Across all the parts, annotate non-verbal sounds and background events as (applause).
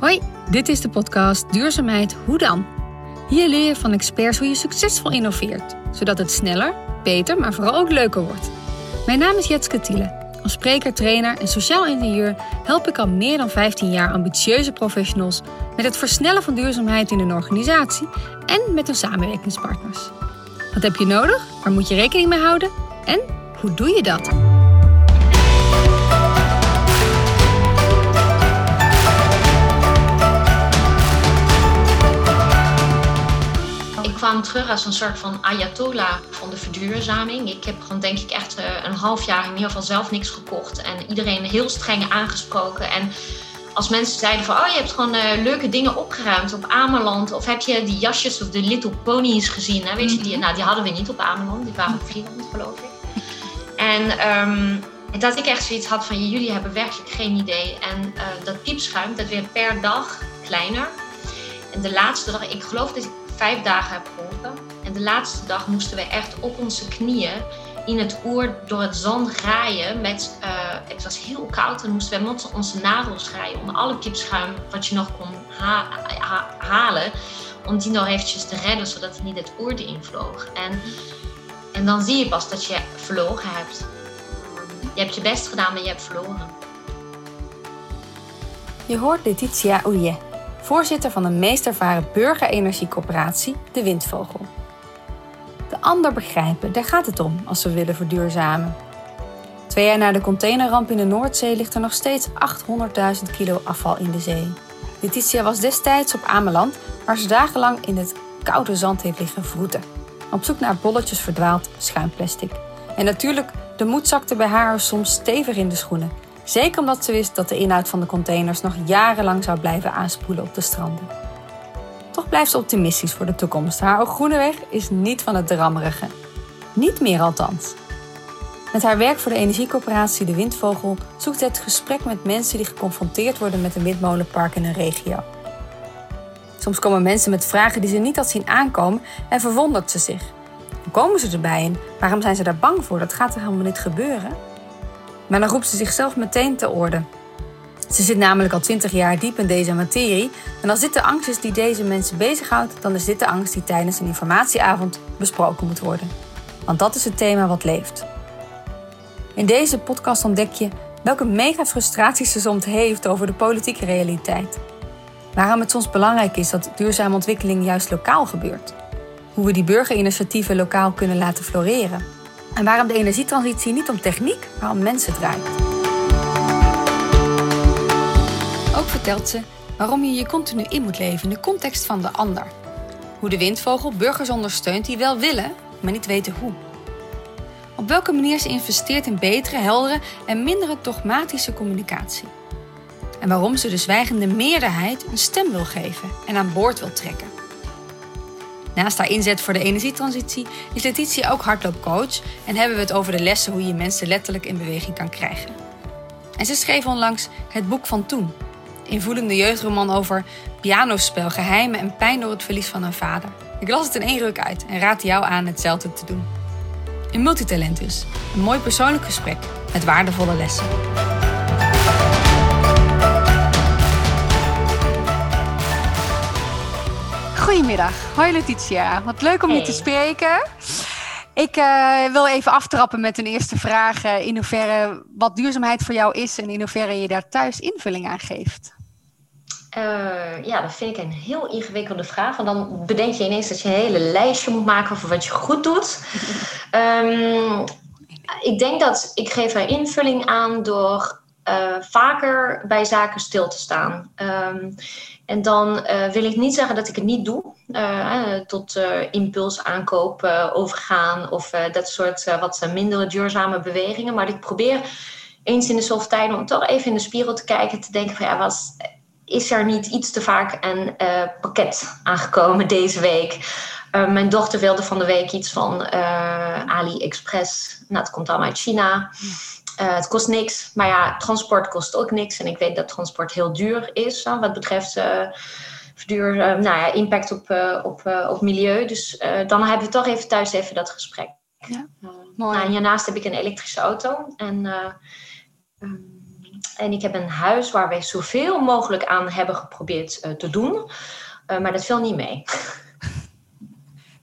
Hoi, dit is de podcast Duurzaamheid Hoe dan? Hier leer je van experts hoe je succesvol innoveert, zodat het sneller, beter, maar vooral ook leuker wordt. Mijn naam is Jetske Thiele. Als spreker, trainer en sociaal ingenieur help ik al meer dan 15 jaar ambitieuze professionals met het versnellen van duurzaamheid in een organisatie en met hun samenwerkingspartners. Wat heb je nodig? Waar moet je rekening mee houden? En hoe doe je dat? Kwam terug als een soort van ayatollah van de verduurzaming. Ik heb gewoon denk ik echt eh, een half jaar in ieder geval zelf niks gekocht. En iedereen heel streng aangesproken. En als mensen zeiden van, oh je hebt gewoon uh, leuke dingen opgeruimd op Ameland. Of heb je die jasjes of de Little Ponies gezien? Hè? Weet je, die, mhm. nou, die hadden we niet op Ameland. Die waren op Vlieland geloof ik. En um, dat ik echt zoiets had van, jullie hebben werkelijk geen idee. En uh, dat piepschuim, dat werd per dag kleiner. En de laatste dag, ik geloof dat ik vijf dagen heb geholpen. En de laatste dag moesten we echt op onze knieën in het oer door het zand graaien. Met, uh, het was heel koud en moesten we met onze nagels graaien om alle piepschuim wat je nog kon halen. Om die nog eventjes te redden, zodat hij niet het oer erin vloog. En, en dan zie je pas dat je verloren hebt. Je hebt je best gedaan, maar je hebt verloren. Je hoort Letitia Ouillet voorzitter van de meest ervaren burgerenergiecoöperatie, de Windvogel. De ander begrijpen, daar gaat het om als we willen verduurzamen. Twee jaar na de containerramp in de Noordzee ligt er nog steeds 800.000 kilo afval in de zee. Letitia was destijds op Ameland, waar ze dagenlang in het koude zand heeft liggen vroeten. Op zoek naar bolletjes verdwaald schuimplastic. En natuurlijk, de moed zakte bij haar soms stevig in de schoenen. Zeker omdat ze wist dat de inhoud van de containers nog jarenlang zou blijven aanspoelen op de stranden. Toch blijft ze optimistisch voor de toekomst. Haar groene weg is niet van het drammerige. Niet meer althans. Met haar werk voor de energiecoöperatie De Windvogel zoekt ze het gesprek met mensen die geconfronteerd worden met een windmolenpark in een regio. Soms komen mensen met vragen die ze niet had zien aankomen en verwondert ze zich. Hoe komen ze erbij en waarom zijn ze daar bang voor? Dat gaat er helemaal niet gebeuren. Maar dan roept ze zichzelf meteen te orde. Ze zit namelijk al twintig jaar diep in deze materie. En als dit de angst is die deze mensen bezighoudt, dan is dit de angst die tijdens een informatieavond besproken moet worden. Want dat is het thema wat leeft. In deze podcast ontdek je welke mega frustraties ze soms heeft over de politieke realiteit. Waarom het soms belangrijk is dat duurzame ontwikkeling juist lokaal gebeurt. Hoe we die burgerinitiatieven lokaal kunnen laten floreren en waarom de energietransitie niet om techniek, maar om mensen draait. Ook vertelt ze waarom je je continu in moet leven in de context van de ander. Hoe de windvogel burgers ondersteunt die wel willen, maar niet weten hoe. Op welke manier ze investeert in betere, heldere en minder dogmatische communicatie. En waarom ze de zwijgende meerderheid een stem wil geven en aan boord wil trekken. Naast haar inzet voor de energietransitie is Letitia ook hardloopcoach en hebben we het over de lessen hoe je mensen letterlijk in beweging kan krijgen. En ze schreef onlangs Het Boek van Toen, invoelende jeugdroman over pianospel, geheimen en pijn door het verlies van een vader. Ik las het in één ruk uit en raad jou aan hetzelfde te doen. Een multitalent dus, een mooi persoonlijk gesprek met waardevolle lessen. Goedemiddag. Hoi Letitia. Wat leuk om je te spreken. Ik uh, wil even aftrappen met een eerste vraag. Uh, in hoeverre wat duurzaamheid voor jou is en in hoeverre je daar thuis invulling aan geeft. Uh, ja, dat vind ik een heel ingewikkelde vraag. Want dan bedenk je ineens dat je een hele lijstje moet maken over wat je goed doet. um, (laughs) ik denk dat ik geef er invulling aan door vaker bij zaken stil te staan. Um, en dan uh, wil ik niet zeggen dat ik het niet doe, uh, tot uh, impulsaankoop overgaan of dat soort wat mindere duurzame bewegingen. Maar ik probeer eens in de zoveel tijd om toch even in de spiegel te kijken, te denken van ja, was, is er niet iets te vaak een pakket aangekomen (laughs) deze week? mijn dochter wilde van de week iets van AliExpress. Nou, het komt allemaal uit China. Uh, het kost niks, maar ja, transport kost ook niks. En ik weet dat transport heel duur is uh, wat betreft uh, verduur, nou ja, impact op, op, op milieu. Dus dan hebben we toch even thuis even dat gesprek. Ja, mooi. Nou, en hiernaast heb ik een elektrische auto. En ehm, En ik heb een huis waar wij zoveel mogelijk aan hebben geprobeerd te doen. maar dat viel niet mee. (laughs)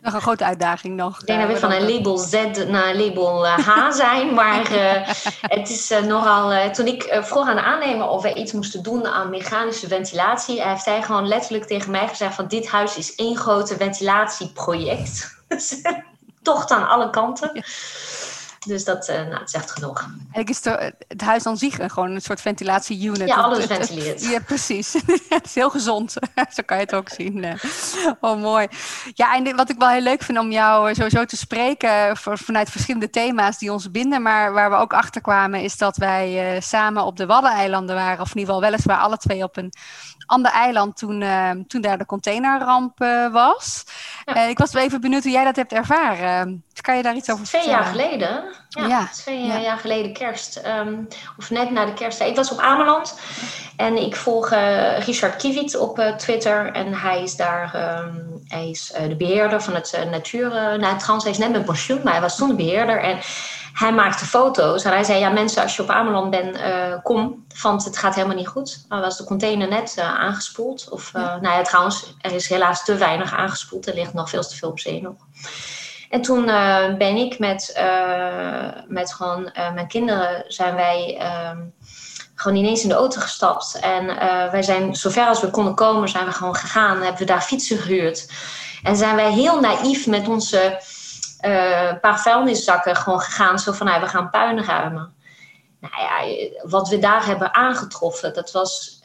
Nog een grote uitdaging nog. Ik denk dat we van een label Z naar label H zijn. Maar (laughs) het is nogal... toen ik vroeg aan de aannemer of wij iets moesten doen aan mechanische ventilatie... heeft hij gewoon letterlijk tegen mij gezegd van... dit huis is één grote ventilatieproject. (laughs) Tocht aan alle kanten. Dus dat, uh, nou, is echt genoeg. Eigenlijk is het, het huis aan zich gewoon een soort ventilatie-unit. Ja, alles ventileert. Ja, precies. (laughs) het is heel gezond. (laughs) Zo kan je het ook zien. Oh, mooi. Ja, en wat ik wel heel leuk vind om jou eh, sowieso te spreken vanuit verschillende thema's die ons binden. Maar waar we ook achter kwamen is dat wij uh, samen op de Waddeneilanden waren. Of in ieder geval weliswaar alle twee op een ander eiland toen, uh, toen daar de containerramp was. Ja. ik was wel even benieuwd hoe jij dat hebt ervaren. Kan je daar iets over Twee vertellen? Twee jaar geleden. Ja, twee jaar geleden kerst. Um, of net na de kerst. Ik was op Ameland. En ik volg uh, Richard Kiewit op uh, Twitter. En hij is daar um, hij is, uh, de beheerder van het natuur... nou, trouwens, hij is net met pensioen, maar hij was toen de beheerder. En hij maakte foto's. En hij zei, ja mensen, als je op Ameland bent, kom. Want het gaat helemaal niet goed. Dan was de container net aangespoeld. Of, ja. nou ja, trouwens, er is helaas te weinig aangespoeld. Er ligt nog veel te veel op zee nog. En toen uh, ben ik met, uh, met gewoon uh, mijn kinderen zijn wij ehm, gewoon ineens in de auto gestapt. En wij zijn zover als we konden komen, zijn we gewoon gegaan. Hebben we daar fietsen gehuurd. En zijn wij heel naïef met onze paar vuilniszakken gewoon gegaan. Zo van, nou, we gaan puin ruimen. Nou ja, wat we daar hebben aangetroffen, dat was,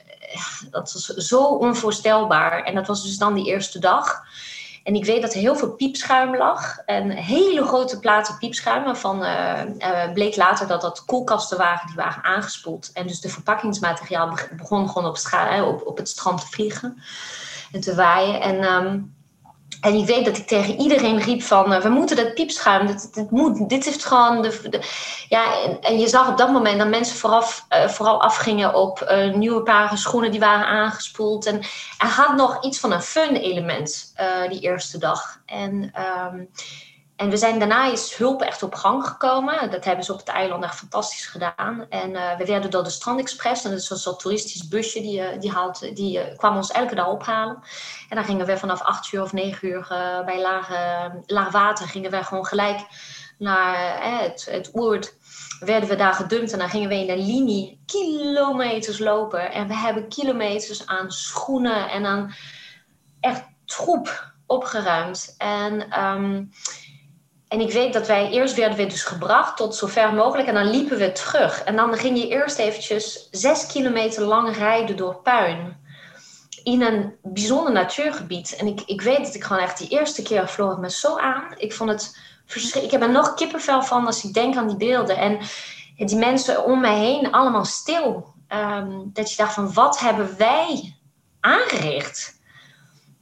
dat was zo onvoorstelbaar. En dat was dus dan die eerste dag. En ik weet dat er heel veel piepschuim lag. En hele grote platen piepschuim. Waarvan uh, bleek later dat dat koelkasten waren die waren aangespoeld. En dus de verpakkingsmateriaal begon gewoon op, op, op het strand te vliegen en te waaien. En um, en ik weet dat ik tegen iedereen riep van, uh, we moeten dat piepschuim, dit, dit moet, dit heeft gewoon... De, ja, en, je zag op dat moment dat mensen uh, vooral afgingen op uh, nieuwe paren schoenen die waren aangespoeld. En er had nog iets van een fun element die eerste dag. En... Um, en we zijn daarna is hulp echt op gang gekomen. Dat hebben ze op het eiland echt fantastisch gedaan. En uh, we werden door de Strandexpress, en dat is zo'n toeristisch busje, die, uh, die, haalt, die uh, kwam ons elke dag ophalen. En dan gingen we vanaf 8 uur of 9 uur bij lage, laag water, gingen we gewoon gelijk naar het, het Oerd. Werden we daar gedumpt en dan gingen we in een linie kilometers lopen. En we hebben kilometers aan schoenen en aan echt troep opgeruimd. En... Um, en ik weet dat wij eerst werden we dus gebracht tot zo ver mogelijk en dan liepen we terug. En dan ging je eerst eventjes zes kilometer lang rijden door puin. In een bijzonder natuurgebied. En ik, ik weet dat ik gewoon echt die eerste keer vloog me zo aan. Ik vond het verschrikkelijk. Ik heb er nog kippenvel van als ik denk aan die beelden. En die mensen om mij heen allemaal stil. Um, dat je dacht van wat hebben wij aangericht?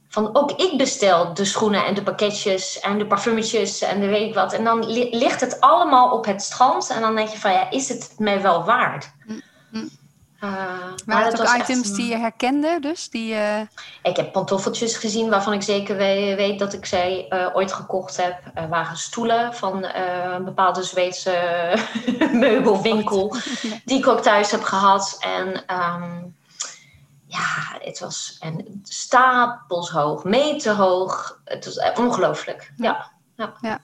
Van ook ik bestel de schoenen en de pakketjes en de parfumetjes en de weet ik wat. En dan ligt het allemaal op het strand en dan denk je van ja, is het mij wel waard? Mm, mm. Uh, maar het ook items die je herkende dus? Die, uh... Ik heb pantoffeltjes gezien waarvan ik zeker weet, dat ik zij uh, ooit gekocht heb. Er waren stoelen van een bepaalde Zweedse (laughs) meubelwinkel (laughs) die ik ook thuis heb gehad. En um, ja, het was en stapels hoog, meter hoog. Het was ongelooflijk. Ja. Ja. ja.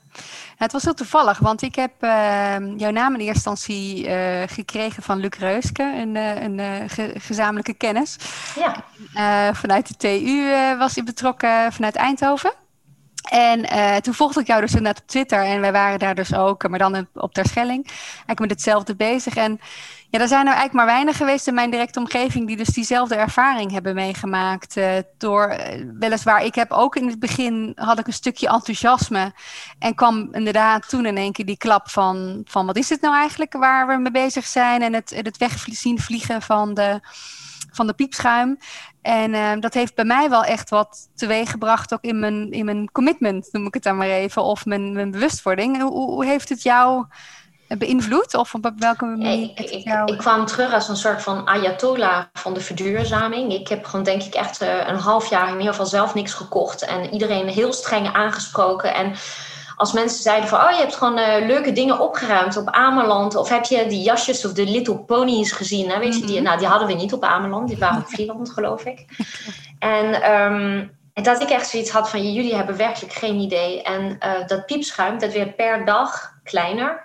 Het was heel toevallig, want ik heb uh, jouw naam in eerste instantie uh, gekregen van Luc Reuske, een, uh, een ge gezamenlijke kennis. Ja. vanuit de TU was hij betrokken vanuit Eindhoven. En toen volgde ik jou dus net op Twitter en wij waren daar dus ook, maar dan op Terschelling, eigenlijk met hetzelfde bezig. En ja, er zijn er eigenlijk maar weinig geweest in mijn directe omgeving die dus diezelfde ervaring hebben meegemaakt. Uh, door, uh, weliswaar, ik heb ook in het begin had ik een stukje enthousiasme. En kwam inderdaad toen in één keer die klap van, van wat is het nou eigenlijk waar we mee bezig zijn. En het, het wegzien vliegen van de, van de piepschuim. En uh, dat heeft bij mij wel echt wat teweeggebracht, ook in mijn, in mijn commitment, noem ik het dan maar even, of mijn, mijn bewustwording. Hoe, hoe heeft het jou beïnvloed? Of op welke manier? Ik, ik, ik, kwam terug als een soort van ayatollah van de verduurzaming. Ik heb gewoon denk ik echt eh, een half jaar in ieder geval zelf niks gekocht. En iedereen heel streng aangesproken. En als mensen zeiden van, oh je hebt gewoon eh, leuke dingen opgeruimd op Ameland. Of heb je die jasjes of de Little Ponies gezien? Hè? Weet je, die, mhm. nou, die hadden we niet op Ameland, die waren op (laughs) Vlieland geloof ik. En, um, en dat ik echt zoiets had van, jullie hebben werkelijk geen idee. En uh, dat piepschuim, dat werd per dag kleiner.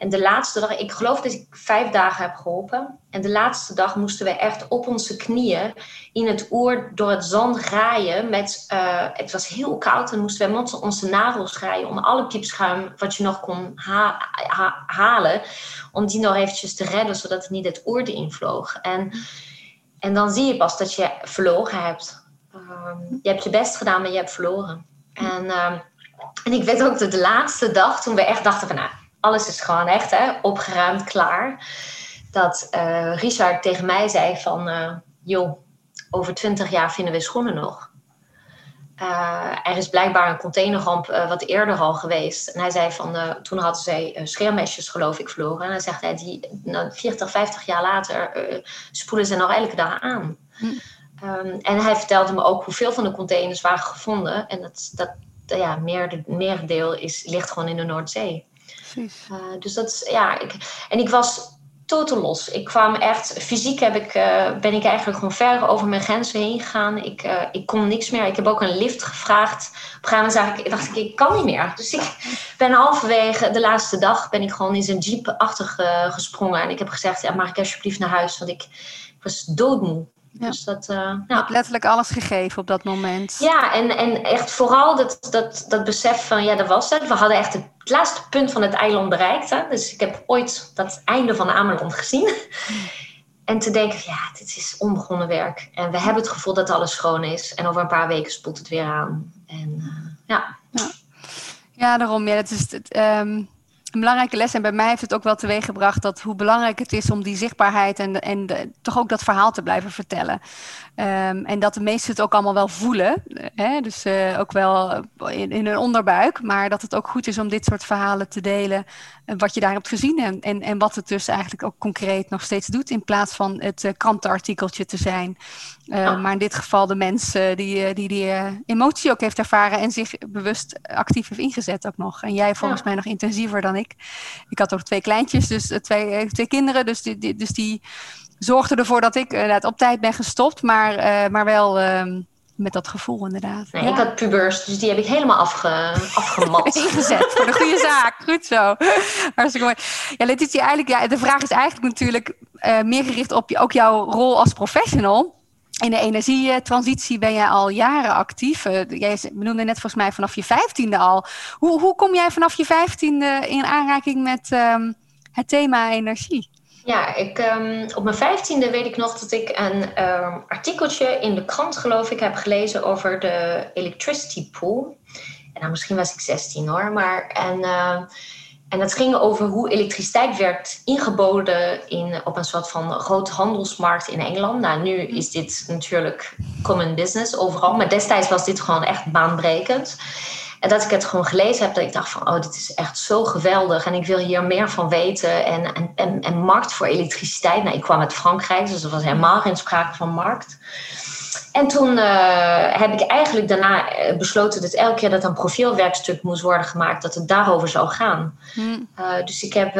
En de laatste dag, ik geloof dat ik vijf dagen heb geholpen. En de laatste dag moesten we echt op onze knieën in het oer door het zand graaien. Met, uh, het was heel koud en moesten we met onze nagels graaien om alle piepschuim wat je nog kon halen. Om die nog eventjes te redden, zodat het niet het oer erin vloog. En, en dan zie je pas dat je verloren hebt. Uh, je hebt je best gedaan, maar je hebt verloren. En, uh, en ik weet ook dat de laatste dag, toen we echt dachten van... Nou, alles is gewoon echt hè, opgeruimd, klaar. Dat uh, Richard tegen mij zei van... Uh, joh, over twintig jaar vinden we schoenen nog. Uh, er is blijkbaar een containerramp wat eerder al geweest. En hij zei van, toen hadden zij scheermesjes geloof ik verloren. En hij zegt, hij, die, nou, 40, 50 jaar later spoelen ze nog elke dag aan. Hm. Um, en hij vertelde me ook hoeveel van de containers waren gevonden. En dat, dat ja, meer, merendeel is, ligt gewoon in de Noordzee. Uh, dus dat is, ja, ik, en ik was totaal los. Ik kwam echt, fysiek heb ik, uh, ben ik eigenlijk gewoon ver over mijn grenzen heen gegaan. Ik, uh, ik kon niks meer. Ik heb ook een lift gevraagd. Op een gegeven moment ik, dacht ik, ik kan niet meer. Dus ik ben halverwege de laatste dag ben ik gewoon in zijn jeep achter gesprongen. En ik heb gezegd, ja, mag ik alsjeblieft naar huis? Want ik, ik was doodmoe. Ja. Dus dat, uh, letterlijk alles gegeven op dat moment. Ja, en, en echt vooral dat, dat, dat besef van, ja, dat was het. We hadden echt laatste punt van het eiland bereikt. Dus ik heb ooit dat einde van Ameland gezien. En te denken, ja, dit is onbegonnen werk. En we hebben het gevoel dat alles schoon is. En over een paar weken spoelt het weer aan. En uh, ja. ja. Ja, daarom. Ja, het is... Um een belangrijke les. En bij mij heeft het ook wel teweeggebracht dat hoe belangrijk het is om die zichtbaarheid en, en toch ook dat verhaal te blijven vertellen. Um, en dat de meesten het ook allemaal wel voelen. Hè? Dus uh, ook wel in, in hun onderbuik. Maar dat het ook goed is om dit soort verhalen te delen. Uh, wat je daar hebt gezien. En, en, en wat het dus eigenlijk ook concreet nog steeds doet. In plaats van het uh, krantenartikeltje te zijn. Uh, Maar in dit geval de mensen die die, die emotie ook heeft ervaren. En zich bewust actief heeft ingezet ook nog. En jij volgens ja. mij nog intensiever dan ik. Ik had ook twee kleintjes, dus twee, twee kinderen. Dus die, die, dus die zorgde ervoor dat ik inderdaad op tijd ben gestopt, maar, uh, maar wel uh, met dat gevoel inderdaad. Nee, ja. Ik had pubers, dus die heb ik helemaal afge, afgemat. (laughs) Ingezet voor de goede zaak. Goed zo. Hartstikke mooi. Ja, Letitia, eigenlijk, ja, de vraag is eigenlijk natuurlijk uh, meer gericht op je, ook jouw rol als professional. In de energietransitie ben jij al jaren actief. Uh, jij benoemde net volgens mij vanaf je vijftiende al. Hoe, hoe kom jij vanaf je vijftiende in aanraking met um, het thema energie? Ja, ik, um, op mijn vijftiende weet ik nog dat ik een um, artikeltje in de krant, geloof ik, heb gelezen over de electricity pool. En nou, misschien was ik 16 hoor, maar en, uh, en dat ging over hoe elektriciteit werd ingeboden in, op een soort van grote handelsmarkt in Engeland. Nou, nu is dit natuurlijk common business overal, maar destijds was dit gewoon echt baanbrekend. En dat ik het gewoon gelezen heb, dat ik dacht van, oh, dit is echt zo geweldig. En ik wil hier meer van weten. En, en, en, en markt voor elektriciteit. Nou, ik kwam uit Frankrijk, dus er was helemaal geen sprake van markt. En toen uh, heb ik eigenlijk daarna eh, besloten dat elke keer dat een profielwerkstuk moest worden gemaakt, dat het daarover zou gaan. Hmm. Uh, dus ik heb...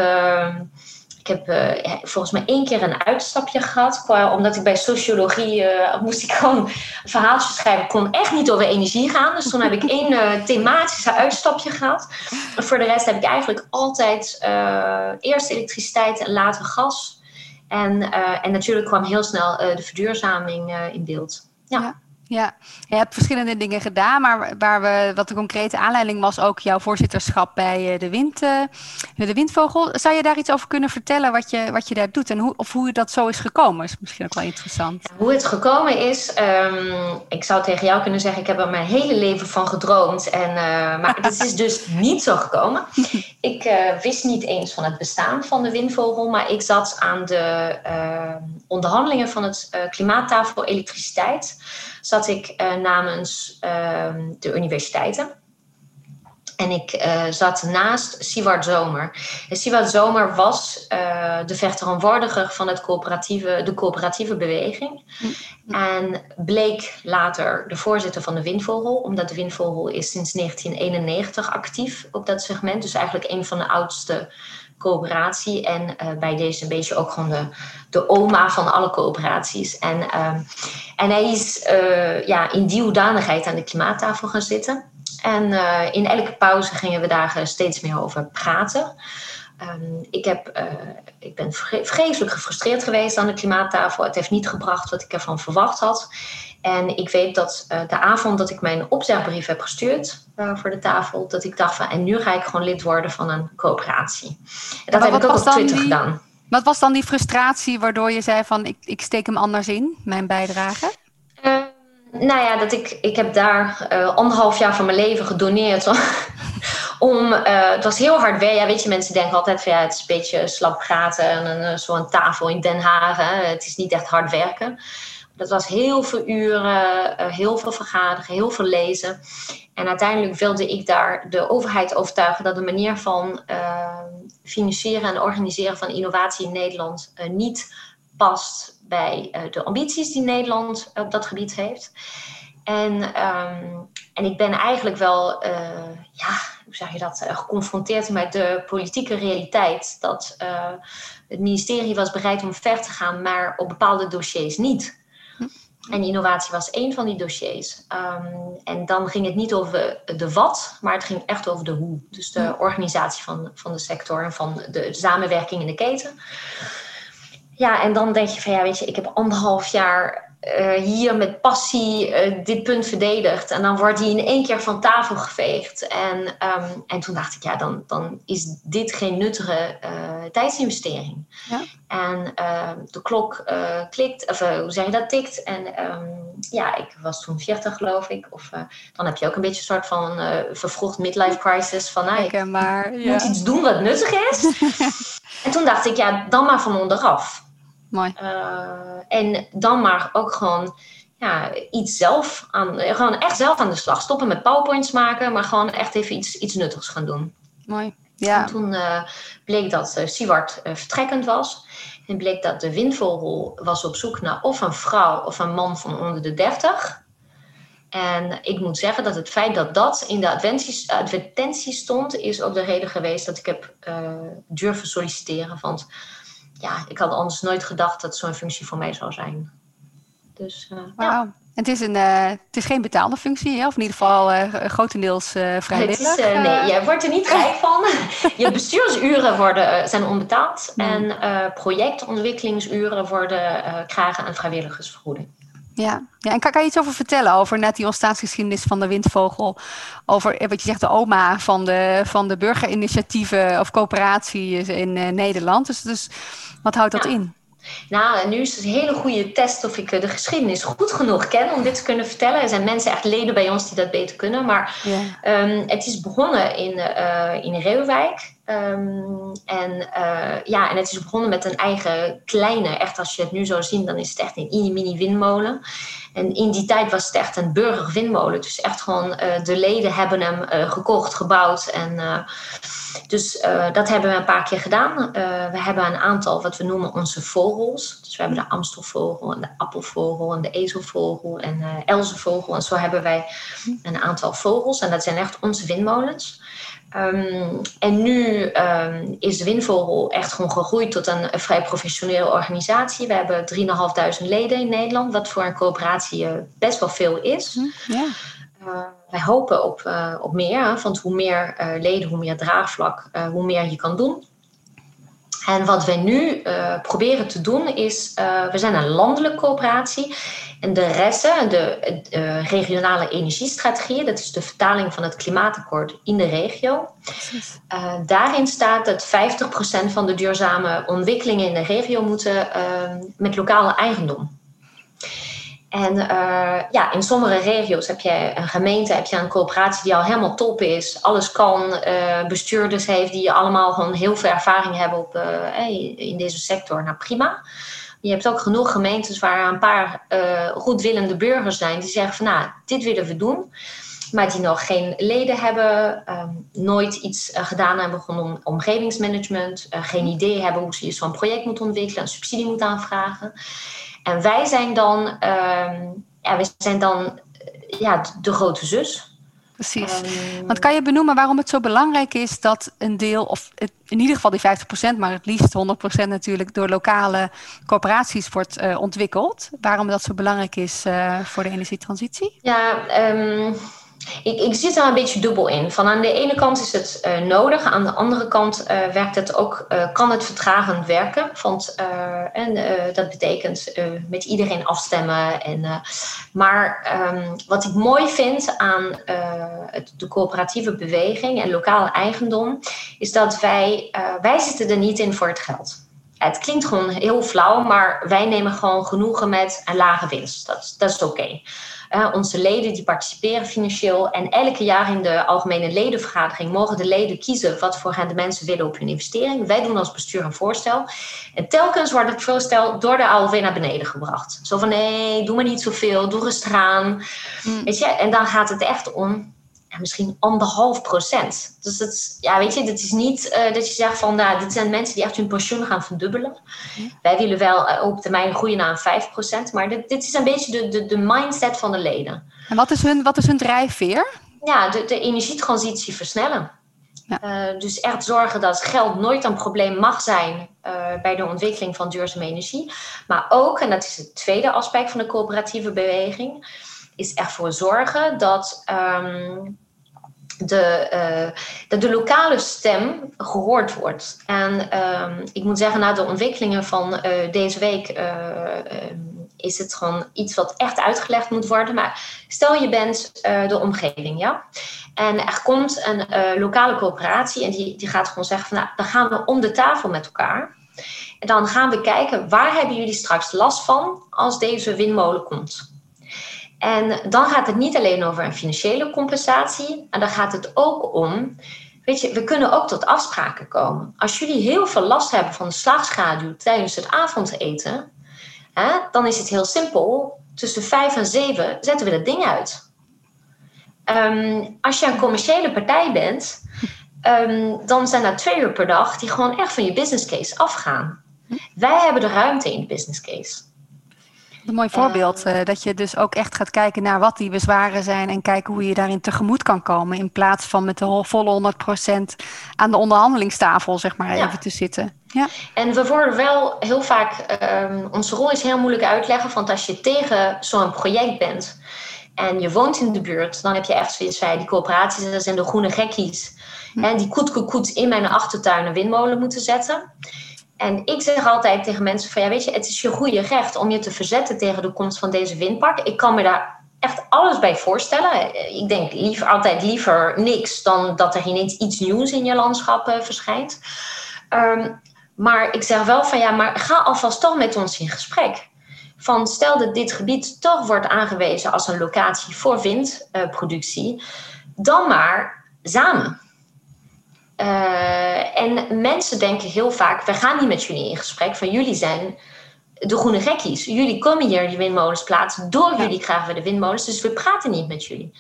Heb uh, volgens mij één keer een uitstapje gehad. Omdat ik bij sociologie uh, moest ik gewoon verhaaltjes schrijven. Ik kon echt niet over energie gaan. Dus toen heb ik één uh, thematische uitstapje gehad. Voor de rest heb ik eigenlijk altijd eerst elektriciteit en later gas. En, en natuurlijk kwam heel snel de verduurzaming in beeld. ja. Ja, je hebt verschillende dingen gedaan, maar waar we, wat de concrete aanleiding was ook jouw voorzitterschap bij eh, de, wind, uh, de Windvogel. Zou je daar iets over kunnen vertellen wat je, wat je daar doet en hoe, of hoe dat zo is gekomen? Is misschien ook wel interessant. Hoe het gekomen is, um, ik zou tegen jou kunnen zeggen, ik heb er mijn hele leven van gedroomd. En, uh, maar (laughs) het is dus niet zo gekomen. (laughs) Ik uh, wist niet eens van het bestaan van de Windvogel, maar ik zat aan de ehm, onderhandelingen van het klimaattafel elektriciteit zat ik uh, namens uh, de universiteiten. En ik uh, zat naast Siward Zomer. En Siward Zomer was uh, de vertegenwoordiger van het coöperatieve, de coöperatieve beweging. Mm. En bleek later de voorzitter van de Windvogel. Omdat de Windvogel is sinds 1991 actief op dat segment. Dus eigenlijk een van de oudste coöperatie. En uh, bij deze een beetje ook gewoon de, de oma van alle coöperaties. En, en hij is ja, in die hoedanigheid aan de klimaattafel gaan zitten. En uh, in elke pauze gingen we daar steeds meer over praten. Um, ik, heb, ik ben vreselijk gefrustreerd geweest aan de klimaattafel. Het heeft niet gebracht wat ik ervan verwacht had. En ik weet dat uh, de avond dat ik mijn opzegbrief heb gestuurd voor de tafel, dat ik dacht van en nu ga ik gewoon lid worden van een coöperatie. En dat heb ik ook op Twitter die, gedaan. Wat was dan die frustratie waardoor je zei van ik, ik steek hem anders in, mijn bijdrage? Nou ja, dat ik, ik heb daar uh, anderhalf jaar van mijn leven gedoneerd. om, (laughs) uh, het was heel hard werken. Ja, weet je, mensen denken altijd van ja, het is een beetje slap gaten en een, eh, zo'n tafel in Den Haag. Hè. Het is niet echt hard werken. Dat was heel veel uren, heel veel vergaderen, heel veel lezen. En uiteindelijk wilde ik daar de overheid overtuigen dat de manier van financieren en organiseren van innovatie in Nederland niet past bij de ambities die Nederland op dat gebied heeft. En, um, en ik ben eigenlijk wel, ja, hoe zeg je dat, geconfronteerd met de politieke realiteit. Dat het ministerie was bereid om ver te gaan, maar op bepaalde dossiers niet. En innovatie was één van die dossiers. Um, en dan ging het niet over de wat, maar het ging echt over de hoe. Dus de organisatie van, van de sector en van de samenwerking in de keten. Ja, en dan denk je van ja, weet je, ik heb anderhalf jaar uh, hier met passie uh, dit punt verdedigd. En dan wordt die in één keer van tafel geveegd. En, um, en toen dacht ik, ja, dan, dan is dit geen nuttige uh, tijdsinvestering. Ja. En ehm, de klok klikt, of hoe zeg je dat, tikt. En um, ja, ik was toen 40 geloof ik. Of dan heb je ook een beetje een soort van vervroegd midlife crisis. Van nou, ik maar, ja. moet iets doen wat nuttig is. (laughs) en toen dacht ik, ja, dan maar van onderaf. Mooi. Uh, en dan maar ook gewoon ja, iets zelf aan, gewoon echt zelf aan de slag. Stoppen met PowerPoints maken, maar gewoon echt even iets, iets nuttigs gaan doen. Mooi. Ja. En toen uh, bleek dat uh, Sieward vertrekkend was. En bleek dat de windvogel was op zoek naar of een vrouw of een man van onder de 30. En ik moet zeggen dat het feit dat dat in de advertentie stond, is ook de reden geweest dat ik heb durven solliciteren. Want ja, ik had anders nooit gedacht dat zo'n functie voor mij zou zijn. Dus, uh, ja. Het is, een, uh, het is geen betaalde functie, hè? of in ieder geval uh, grotendeels vrijwillig. Is, nee, jij wordt er niet rijk van. (laughs) Je bestuursuren worden, zijn onbetaald hmm. en projectontwikkelingsuren worden, krijgen een vrijwilligersvergoeding. Ja. ja, en kan, kan je iets over vertellen over net die ontstaansgeschiedenis van de windvogel? Over wat je zegt, de oma van de, van de burgerinitiatieven of coöperaties in Nederland. Dus, dus wat houdt dat in? Nou, nu is het een hele goede test of ik de geschiedenis goed genoeg ken om dit te kunnen vertellen. Er zijn mensen, echt leden bij ons, die dat beter kunnen. Maar um, het is begonnen in, uh, in Reeuwijk. Um, en, uh, ja, en het is begonnen met een eigen kleine, echt als je het nu zou zien, dan is het echt een mini windmolen. En in die tijd was het echt een burgerwindmolen. Dus echt gewoon uh, de leden hebben hem uh, gekocht, gebouwd. En, dus dat hebben we een paar keer gedaan. we hebben een aantal wat we noemen onze vogels. Dus we hebben de Amstelvogel en de appelvogel en de ezelvogel en de elzenvogel. En zo hebben wij een aantal vogels. En dat zijn echt onze windmolens. Um, en nu um, is de Windvogel echt gewoon gegroeid tot een, een vrij professionele organisatie. We hebben 3.500 leden in Nederland, wat voor een coöperatie uh, best wel veel is. Hm, ja. Uh, wij hopen op, uh, op meer, want hoe meer leden, hoe meer draagvlak, hoe meer je kan doen. En wat wij nu proberen te doen is, we zijn een landelijke coöperatie. En de resten, de uh, regionale energiestrategieën, dat is de vertaling van het klimaatakkoord in de regio. daarin staat dat 50% van de duurzame ontwikkelingen in de regio moeten met lokale eigendom. En uh, ja, in sommige regio's heb je een gemeente, heb je een coöperatie die al helemaal top is, alles kan, uh, bestuurders heeft die allemaal gewoon heel veel ervaring hebben op, uh, in deze sector. Nou prima. Je hebt ook genoeg gemeentes waar een paar goedwillende burgers zijn die zeggen van nou, dit willen we doen. maar die nog geen leden hebben, ehm, nooit iets gedaan hebben rondom omgevingsmanagement, geen idee hebben hoe ze zo'n project moeten ontwikkelen, een subsidie moeten aanvragen. En wij zijn dan, ehm, ja, wij zijn dan ja, de grote zus. Precies. Um, Want kan je benoemen waarom het zo belangrijk is dat een deel, of in ieder geval die 50%, maar het liefst 100% natuurlijk, door lokale corporaties wordt uh, ontwikkeld? Waarom dat zo belangrijk is uh, voor de energietransitie? Ja, um, ik, ik zit daar een beetje dubbel in. Van aan de ene kant is het uh, nodig, aan de andere kant uh, werkt het ook, uh, kan het vertragend werken. Want, en dat betekent met iedereen afstemmen. En, maar um, wat ik mooi vind aan het, de coöperatieve beweging en lokale eigendom, is dat wij, wij zitten er niet in voor het geld. Het klinkt gewoon heel flauw, maar wij nemen gewoon genoegen met een lage winst. Dat, dat is oké. Uh, onze leden die participeren financieel. En elke jaar in de algemene ledenvergadering mogen de leden kiezen wat voor hen de mensen willen op hun investering. Wij doen als bestuur een voorstel. En telkens wordt het voorstel door de ALV naar beneden gebracht. Zo van nee, doe maar niet zoveel, doe rustig aan. Mm. Weet je? En dan gaat het echt om ja, misschien anderhalf procent. Dus dat, ja, weet je, dit is niet uh, dat je zegt van, nou, dit zijn mensen die echt hun pensioen gaan verdubbelen. Wij willen wel uh, op termijn groeien naar een 5 procent, maar dit, dit is een beetje de, de, de mindset van de leden. En wat is hun, wat is hun drijfveer? Ja, de, de energietransitie versnellen. Ja. Uh, dus echt zorgen dat geld nooit een probleem mag zijn bij de ontwikkeling van duurzame energie. Maar ook, en dat is het tweede aspect van de coöperatieve beweging is ervoor zorgen dat, um, de, uh, dat de lokale stem gehoord wordt. En um, ik moet zeggen, na de ontwikkelingen van uh, deze week uh, is het gewoon iets wat echt uitgelegd moet worden. Maar stel je bent de omgeving, ja. En er komt een lokale coöperatie en die, die gaat gewoon zeggen van nou, dan gaan we om de tafel met elkaar. En dan gaan we kijken, waar hebben jullie straks last van als deze windmolen komt? En dan gaat het niet alleen over een financiële compensatie, maar dan gaat het ook om. Weet je, we kunnen ook tot afspraken komen. Als jullie heel veel last hebben van de slagschaduw tijdens het avondeten, hè, dan is het heel simpel. Tussen vijf en zeven zetten we dat ding uit. Um, als je een commerciële partij bent, um, dan zijn er twee uur per dag die gewoon echt van je business case afgaan. Wij hebben de ruimte in de business case. Een mooi voorbeeld, uh, dat je dus ook echt gaat kijken naar wat die bezwaren zijn en kijken hoe je daarin tegemoet kan komen. In plaats van met de volle 100% aan de onderhandelingstafel, zeg maar, ja. even te zitten. Ja. En we worden wel heel vaak, um, onze rol is heel moeilijk uitleggen, want als je tegen zo'n project bent en je woont in de buurt, dan heb je echt zoiets van, die coöperaties, dat zijn de groene gekkies. Hm. En die koet, koet, koet in mijn achtertuin een windmolen moeten zetten. En ik zeg altijd tegen mensen van ja, weet je, het is je goede recht om je te verzetten tegen de komst van deze windpark. Ik kan me daar echt alles bij voorstellen. Ik denk liever, altijd liever niks dan dat er ineens iets nieuws in je landschap uh, verschijnt. Um, maar ik zeg wel van ja, maar ga alvast toch met ons in gesprek. Van stel dat dit gebied toch wordt aangewezen als een locatie voor windproductie, uh, dan maar samen. Uh, en mensen denken heel vaak, we gaan niet met jullie in gesprek, van jullie zijn de groene gekkies. Jullie komen hier die windmolens plaatsen, door jullie krijgen we de windmolens, dus we praten niet met jullie.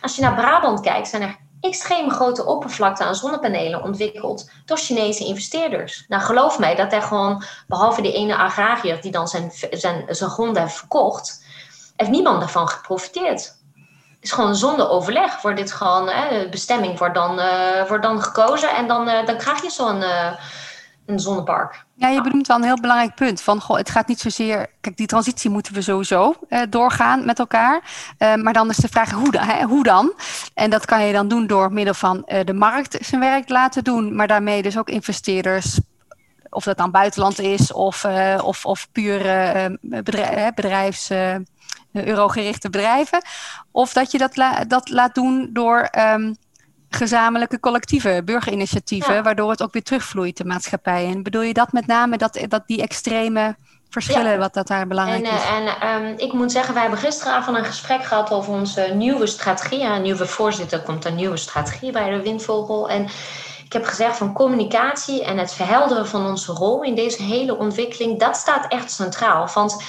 Als je naar Brabant kijkt, zijn er extreem grote oppervlakte aan zonnepanelen ontwikkeld door Chinese investeerders. Nou, geloof mij dat er gewoon, behalve die ene agrariër die dan zijn, zijn, zijn grond heeft verkocht, heeft niemand daarvan geprofiteerd is gewoon zonder overleg. Wordt dit gewoon, hè, bestemming wordt dan, uh, wordt dan gekozen en dan, uh, dan krijg je zo'n uh, een zonnepark. Ja, je benoemt wel een heel belangrijk punt. Van, goh, het gaat niet zozeer. Kijk, die transitie moeten we sowieso doorgaan met elkaar. maar dan is de vraag hoe, hè, hoe dan? En dat kan je dan doen door middel van de markt zijn werk laten doen, maar daarmee dus ook investeerders of dat dan buitenland is of, uh, of, of puur bedrijf, bedrijfs, eurogerichte bedrijven. Of dat je dat, la dat laat doen door um, gezamenlijke collectieve burgerinitiatieven, ja. waardoor het ook weer terugvloeit de maatschappij. En bedoel je dat met name, dat, dat die extreme verschillen, ja. wat dat daar belangrijk en, is? En um, ik moet zeggen, we hebben gisteravond een gesprek gehad over onze nieuwe strategie. Een nieuwe voorzitter komt een nieuwe strategie bij de Windvogel. En ik heb gezegd van communicatie en het verhelderen van onze rol in deze hele ontwikkeling, dat staat echt centraal. Want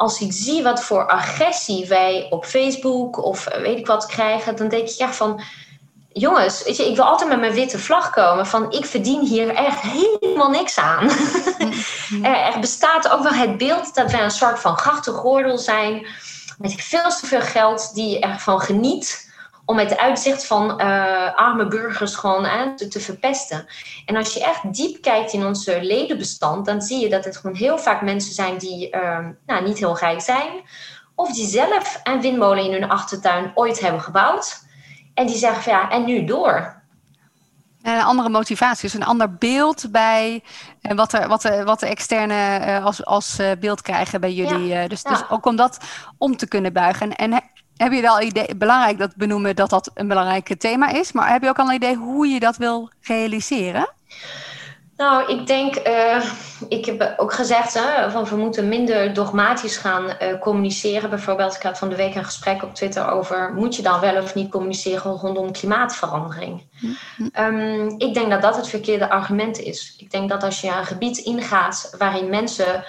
als ik zie wat voor agressie wij op Facebook of weet ik wat krijgen, dan denk ik ja van jongens, weet je, ik wil altijd met mijn witte vlag komen van ik verdien hier echt helemaal niks aan. Mm-hmm. (laughs) er bestaat ook wel het beeld dat wij een soort van grachtengordel zijn met veel te veel geld die ervan geniet om het uitzicht van uh, arme burgers gewoon aan te, te, verpesten. En als je echt diep kijkt in onze ledenbestand, dan zie je dat het gewoon heel vaak mensen zijn die uh, nou, niet heel rijk zijn, of die zelf een windmolen in hun achtertuin ooit hebben gebouwd. En die zeggen van ja, en nu door. En een andere motivatie, dus een ander beeld bij wat, er, wat, de, wat de externe als, als beeld krijgen bij jullie. Ja, dus, ja. dus ook om dat om te kunnen buigen. En, en heb je wel idee, belangrijk dat benoemen dat dat een belangrijk thema is, maar heb je ook al een idee hoe je dat wil realiseren? Nou, ik denk, uh, ik heb ook gezegd, hè, van we moeten minder dogmatisch gaan uh, communiceren. Bijvoorbeeld, ik had van de week een gesprek op Twitter over, moet je dan wel of niet communiceren rondom klimaatverandering? Mm-hmm. Um, ik denk dat dat het verkeerde argument is. Ik denk dat als je een gebied ingaat waarin mensen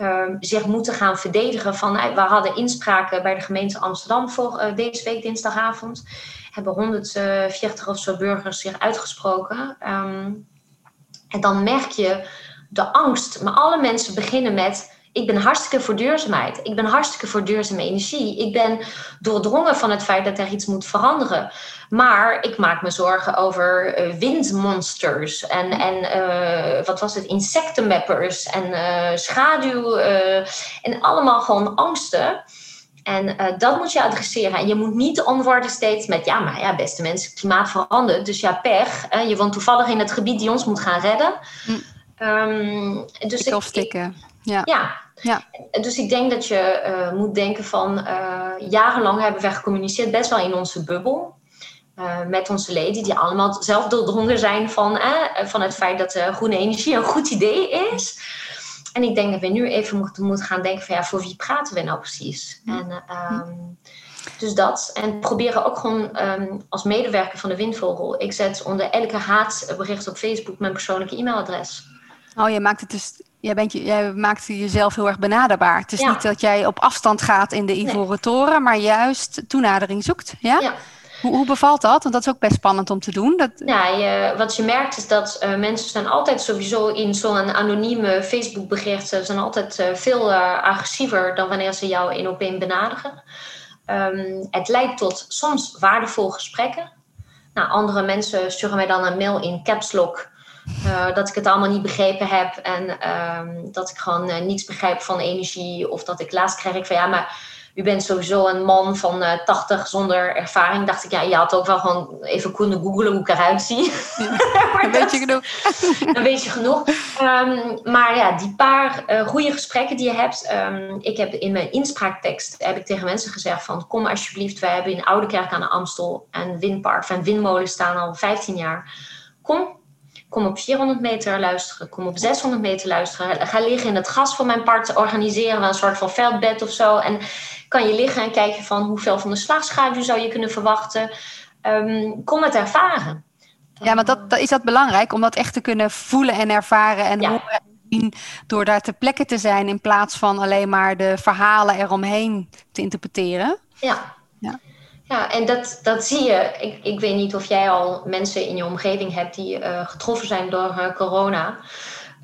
uh, zich moeten gaan verdedigen van, we hadden inspraken bij de gemeente Amsterdam voor uh, deze week dinsdagavond, hebben 140 of zo burgers zich uitgesproken. Um, en dan merk je de angst. Maar alle mensen beginnen met: ik ben hartstikke voor duurzaamheid. Ik ben hartstikke voor duurzame energie. Ik ben doordrongen van het feit dat er iets moet veranderen. Maar ik maak me zorgen over uh, windmonsters en, en uh, wat was het, insectenmappers en uh, schaduw en allemaal gewoon angsten. En dat moet je adresseren. En je moet niet antwoorden steeds met: ja, maar ja, beste mensen, klimaat verandert. Dus ja, pech. je woont toevallig in het gebied die ons moet gaan redden. Hm. Um, dus ik. Ja. ja. Ja. Dus ik denk dat je uh, moet denken van uh, jarenlang hebben wij gecommuniceerd best wel in onze bubbel. Uh, met onze leden, die allemaal zelf doordrongen zijn van, van het feit dat groene energie een goed idee is. En ik denk dat we nu even moeten, moeten gaan denken van ja, voor wie praten we nou precies? En, um, dus dat. En proberen ook gewoon um, als medewerker van de Windvogel. Ik zet onder elke haatbericht op Facebook mijn persoonlijke e-mailadres. Oh, je maakt het dus. Jij, bent, jij maakt jezelf heel erg benaderbaar. Het is niet dat jij op afstand gaat in de Ivoren nee. Toren, maar juist toenadering zoekt. Ja? ja. Hoe, hoe, bevalt dat? Want dat is ook best spannend om te doen. Dat... Ja, je, wat je merkt is dat uh, mensen zijn altijd sowieso in zo'n anonieme Facebook bericht. Ze zijn altijd uh, veel uh, agressiever dan wanneer ze jou in op één benaderen. Um, het leidt tot soms waardevolle gesprekken. Nou, andere mensen sturen mij dan een mail in caps lock uh, dat ik het allemaal niet begrepen heb en um, dat ik gewoon uh, niets begrijp van energie. Of dat ik laatst krijg ik van ja, maar u bent sowieso een man van uh, eh, 80 zonder ervaring. Dacht ik, ja, je had ook wel gewoon even kunnen googlen hoe ik eruit zie. (laughs) Ja, (laughs) dan weet je genoeg. dan weet je genoeg. Um, maar ja, die paar goede gesprekken die je hebt. Um, ik heb in mijn inspraaktekst heb ik tegen mensen gezegd van... kom alsjeblieft, wij hebben in Oude Kerk aan de Amstel een windpark en windmolen staan al 15 jaar. Kom, Kom op 400 meter luisteren. Kom op 600 meter luisteren. Ga liggen in het gas van mijn part. Organiseren we een soort van veldbed of zo. En kan je liggen en kijken van hoeveel van de slagschaduw zou je kunnen verwachten. Um, kom het ervaren. Ja, maar dat, dat, is dat belangrijk om dat echt te kunnen voelen en ervaren en ja. horen door daar ter plekke te zijn in plaats van alleen maar de verhalen eromheen te interpreteren. Ja. ja. Ja, en dat, dat zie je. Ik, ik weet niet of jij al mensen in je omgeving hebt die uh, getroffen zijn door uh, corona.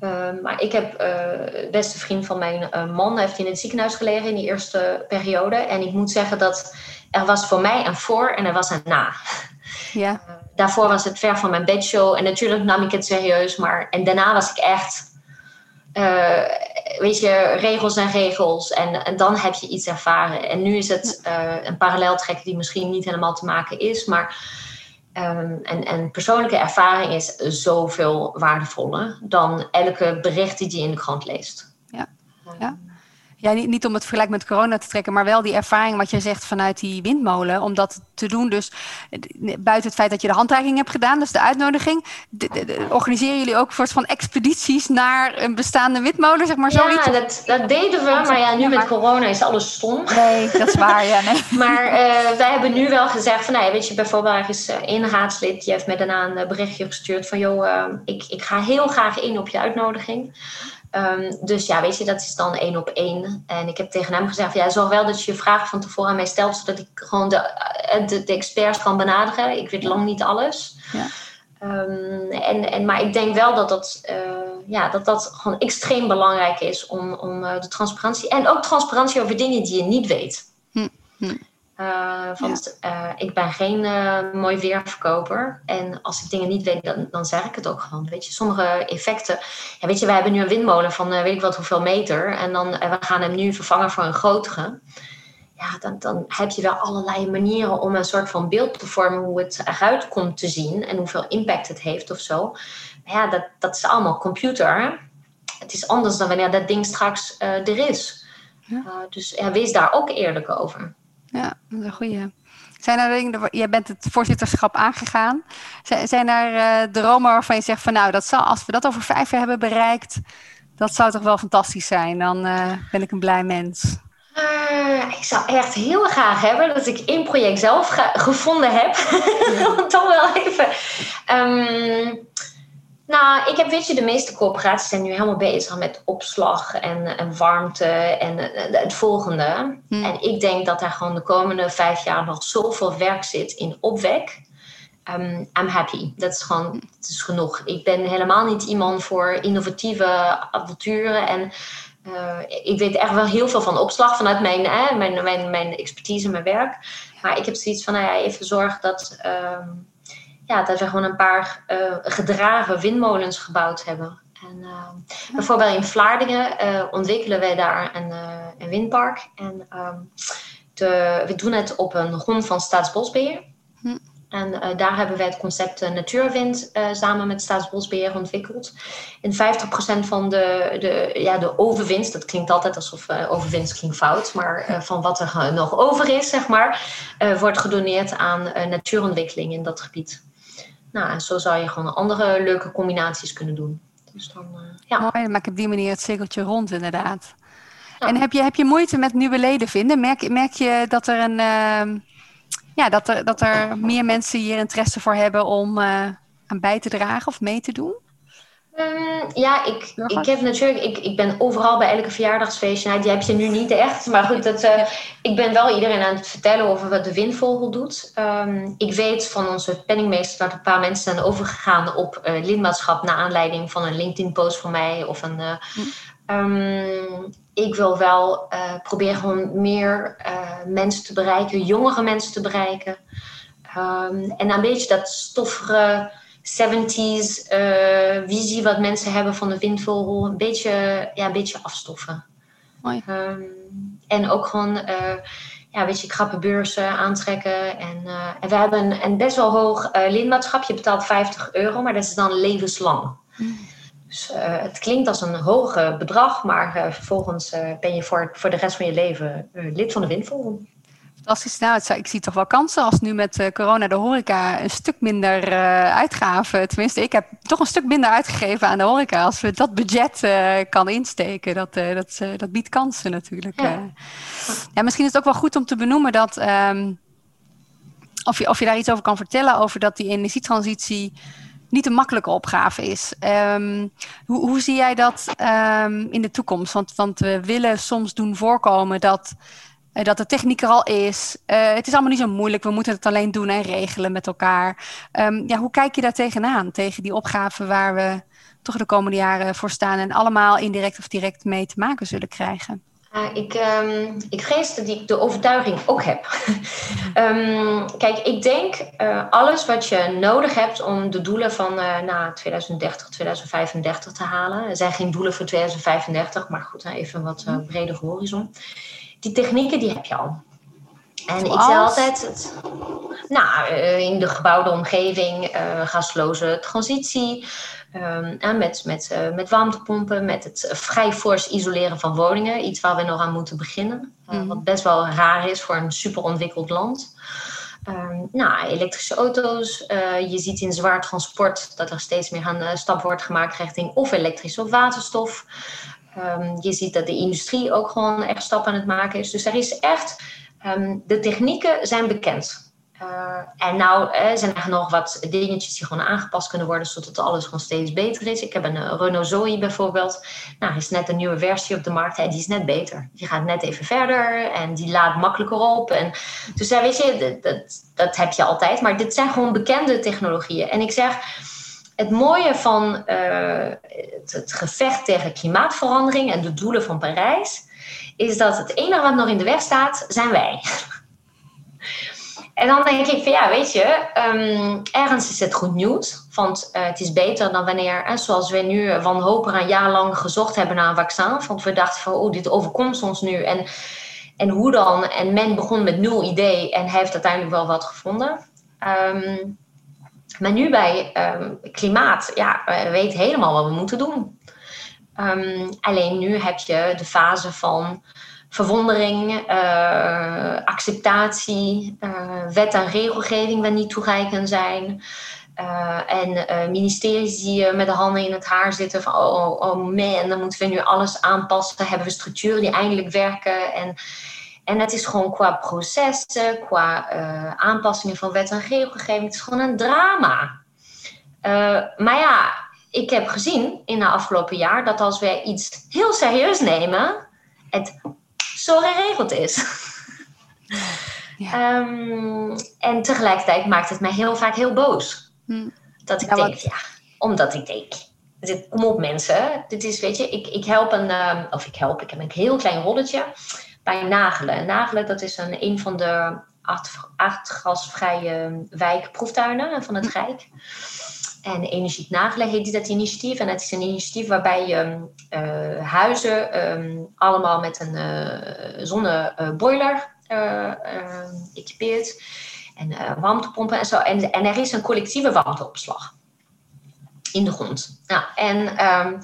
Uh, maar ik heb de beste vriend van mijn man heeft in het ziekenhuis gelegen in die eerste periode. En ik moet zeggen dat er was voor mij een voor en er was een na. Ja. daarvoor was het ver van mijn bedshow en natuurlijk nam ik het serieus. Maar, en daarna was ik echt weet je, regels en regels. En, en, dan heb je iets ervaren. En nu is het uh, een paralleltrek die misschien niet helemaal te maken is. Maar um, en, en persoonlijke ervaring is zoveel waardevoller dan elke bericht die je in de krant leest. Ja, ja ja, niet, niet om het vergelijk met corona te trekken, maar wel die ervaring wat je zegt vanuit die windmolen. Om dat te doen, dus buiten het feit dat je de handreiking hebt gedaan, dus de uitnodiging. De, organiseren jullie ook een soort van expedities naar een bestaande windmolen, zeg maar zoiets? Ja, dat, dat deden we, maar ja, nu met corona is alles stom. Nee, dat is waar, ja. Nee. (laughs) maar uh, wij hebben nu wel gezegd van, nou, weet je, bijvoorbeeld er is één raadslid, die heeft me daarna een berichtje gestuurd van, joh, uh, ik, ik ga heel graag in op je uitnodiging. Ehm, dus ja, weet je, dat is dan één op één. En ik heb tegen hem gezegd: ja, zorg wel dat je je vragen van tevoren aan mij stelt, zodat ik gewoon de, eh, de, de experts kan benaderen. Ik weet lang niet alles. Ja. Ehm, en, en, maar ik denk wel dat dat, uh, ja, dat, dat gewoon extreem belangrijk is om, om uh, de transparantie. En ook transparantie over dingen die je niet weet. Hm. Hm. Uh, want ik ben geen mooi weerverkoper. En als ik dingen niet weet, dan, dan zeg ik het ook gewoon. Weet je, sommige effecten. Ja, weet je, wij hebben nu een windmolen van weet ik wat hoeveel meter. En dan we gaan hem nu vervangen voor een grotere ja, dan, dan heb je wel allerlei manieren om een soort van beeld te vormen hoe het eruit komt te zien en hoeveel impact het heeft of zo. Maar ja, dat, dat is allemaal computer. Het is anders dan wanneer dat ding straks uh, er is. Ja. Uh, dus ja, wees daar ook eerlijk over. Ja, dat is een goede. Zijn er dingen, jij bent het voorzitterschap aangegaan. Zijn, er uh, dromen waarvan je zegt van nou, dat zal, als we dat over vijf jaar hebben bereikt, dat zou toch wel fantastisch zijn. Dan ben ik een blij mens. Uh, ik zou echt heel graag hebben dat ik één project zelf gevonden heb. (laughs) Ja. Toch wel even. Um, nou, ik heb, weet je, de meeste corporaties zijn nu helemaal bezig met opslag en, en warmte en uh, het volgende. Hmm. En ik denk dat daar gewoon de komende vijf jaar nog zoveel werk zit in opwek. Um, I'm happy. Dat is gewoon, het is genoeg. Ik ben helemaal niet iemand voor innovatieve avonturen en uh, ik weet echt wel heel veel van opslag vanuit mijn, eh, mijn, mijn, mijn expertise en mijn werk. Maar ik heb zoiets van, nou ja, even zorgen dat, uh, ja, dat we gewoon een paar uh, gedragen windmolens gebouwd hebben. En, uh, bijvoorbeeld in Vlaardingen ontwikkelen wij daar een, een windpark. En ehm, de, we doen het op een grond van Staatsbosbeheer. Hm. En uh, daar hebben wij het concept uh, Natuurwind uh, samen met Staatsbosbeheer ontwikkeld. En 50% van de, de, ja, de overwinst, dat klinkt altijd alsof overwinst klinkt fout, maar van wat er nog over is, zeg maar, wordt gedoneerd aan natuurontwikkeling in dat gebied. Nou, en zo zou je gewoon andere leuke combinaties kunnen doen. Dus dan, ja. Mooi, dan maak ik op die manier het cirkeltje rond, inderdaad. En heb je, heb je moeite met nieuwe leden vinden? Merk, merk je dat er een ehm, ja, dat, er, dat er meer mensen hier interesse voor hebben om uh, aan bij te dragen of mee te doen? Um, ja, ik, ik heb natuurlijk, ik, ik ben overal bij elke verjaardagsfeestje. Nou, die heb je nu niet echt. Maar goed, dat, uh, ik ben wel iedereen aan het vertellen over wat de windvogel doet. Um, ik weet van onze penningmeester dat een paar mensen zijn overgegaan op uh, lidmaatschap naar aanleiding van een LinkedIn-post van mij of een. Um, ik wil wel uh, proberen gewoon meer uh, mensen te bereiken, jongere mensen te bereiken. Um, en een beetje dat stoffige 70s uh, eh, visie wat mensen hebben van de windvogel, een beetje, ja, een beetje afstoffen. Mooi. Um, en ook gewoon ja, een beetje krappe beurzen aantrekken. En, en we hebben een, een best wel hoog lidmaatschap. Je betaalt 50 euro, maar dat is dan levenslang. Mm. Dus uh, het klinkt als een hoog bedrag, maar uh, vervolgens uh, ben je voor, voor de rest van je leven lid van de Windforum. Fantastisch. Nou, het, ik zie toch wel kansen als nu met corona de horeca een stuk minder uitgaven. Tenminste, ik heb toch een stuk minder uitgegeven aan de horeca. Als we dat budget kan insteken, dat, dat, dat biedt kansen natuurlijk. Ja. ja. misschien is het ook wel goed om te benoemen dat... Um, of, je, of je daar iets over kan vertellen, over dat die energietransitie niet een makkelijke opgave is. Um, hoe, hoe, zie jij dat um, in de toekomst? Want, want we willen soms doen voorkomen dat, uh, dat de techniek er al is. Uh, het is allemaal niet zo moeilijk. We moeten het alleen doen en regelen met elkaar. Um, ja, hoe kijk je daar tegenaan? Tegen die opgave waar we toch de komende jaren voor staan en allemaal indirect of direct mee te maken zullen krijgen? Uh, ik, um, ik vrees dat ik de overtuiging ook heb. um, (laughs) kijk, ik denk uh, alles wat je nodig hebt om de doelen van uh, na 2030, 2035 te halen. Er zijn geen doelen voor 2035, maar goed, even een wat mhm. breder horizon. Die technieken die heb je al. En ik zeg altijd, het, nou, in de gebouwde omgeving, gasloze transitie, Um, met, met, uh, met warmtepompen, met het vrij fors isoleren van woningen. Iets waar we nog aan moeten beginnen. Uh, mm. Wat best wel raar is voor een super ontwikkeld land. Um, nou, elektrische auto's. Uh, je ziet in zwaar transport dat er steeds meer een stap wordt gemaakt richting of elektrisch of waterstof. Um, je ziet dat de industrie ook gewoon echt stappen aan het maken is. Dus er is echt, de technieken zijn bekend. Uh, en nou uh, zijn er nog wat dingetjes die gewoon aangepast kunnen worden, zodat alles gewoon steeds beter is. Ik heb een uh, Renault Zoe bijvoorbeeld. Nou, is net een nieuwe versie op de markt en die is net beter. Die gaat net even verder en die laat makkelijker op. En, dus ja, weet je, dat, dat, dat heb je altijd. Maar dit zijn gewoon bekende technologieën. En ik zeg, het mooie van het, het gevecht tegen klimaatverandering en de doelen van Parijs, is dat het enige wat nog in de weg staat, zijn wij. En dan denk ik van ja, weet je, um, ergens is het goed nieuws. Want uh, het is beter dan wanneer, zoals we nu wanhopig een jaar lang gezocht hebben naar een vaccin. Want we dachten van, oh, dit overkomt ons nu. En, en hoe dan? En men begon met nul idee en heeft uiteindelijk wel wat gevonden. Um, maar nu bij um, klimaat, ja, we weten helemaal wat we moeten doen. alleen nu heb je de fase van verwondering, uh, acceptatie, uh, wet en regelgeving waar niet toereikend zijn. Uh, en ministeries die met de handen in het haar zitten van oh, oh man, dan moeten we nu alles aanpassen. Hebben we structuren die eindelijk werken. En, en het is gewoon qua processen, qua aanpassingen van wet en regelgeving, het is gewoon een drama. maar ja, ik heb gezien in de afgelopen jaar dat als wij iets heel serieus nemen, het zo geregeld is. Ja. Um, (laughs) en tegelijkertijd maakt het mij heel vaak heel boos. Hm. Dat ik denk, wat... ja, omdat ik denk, dit, kom op mensen, dit is, weet je, ik, ik help een, um, of ik help, ik heb een heel klein rolletje bij Nagelen. Nagelen, dat is een, een van de acht, acht gasvrije wijkproeftuinen van het hm. Rijk. En Energiek Nagelen heet dat initiatief. En het is een initiatief waarbij je uh, huizen um, allemaal met een uh, zonneboiler uh, equipeert. En warmtepompen en zo. En, en er is een collectieve warmteopslag in de grond. Nou, en, um,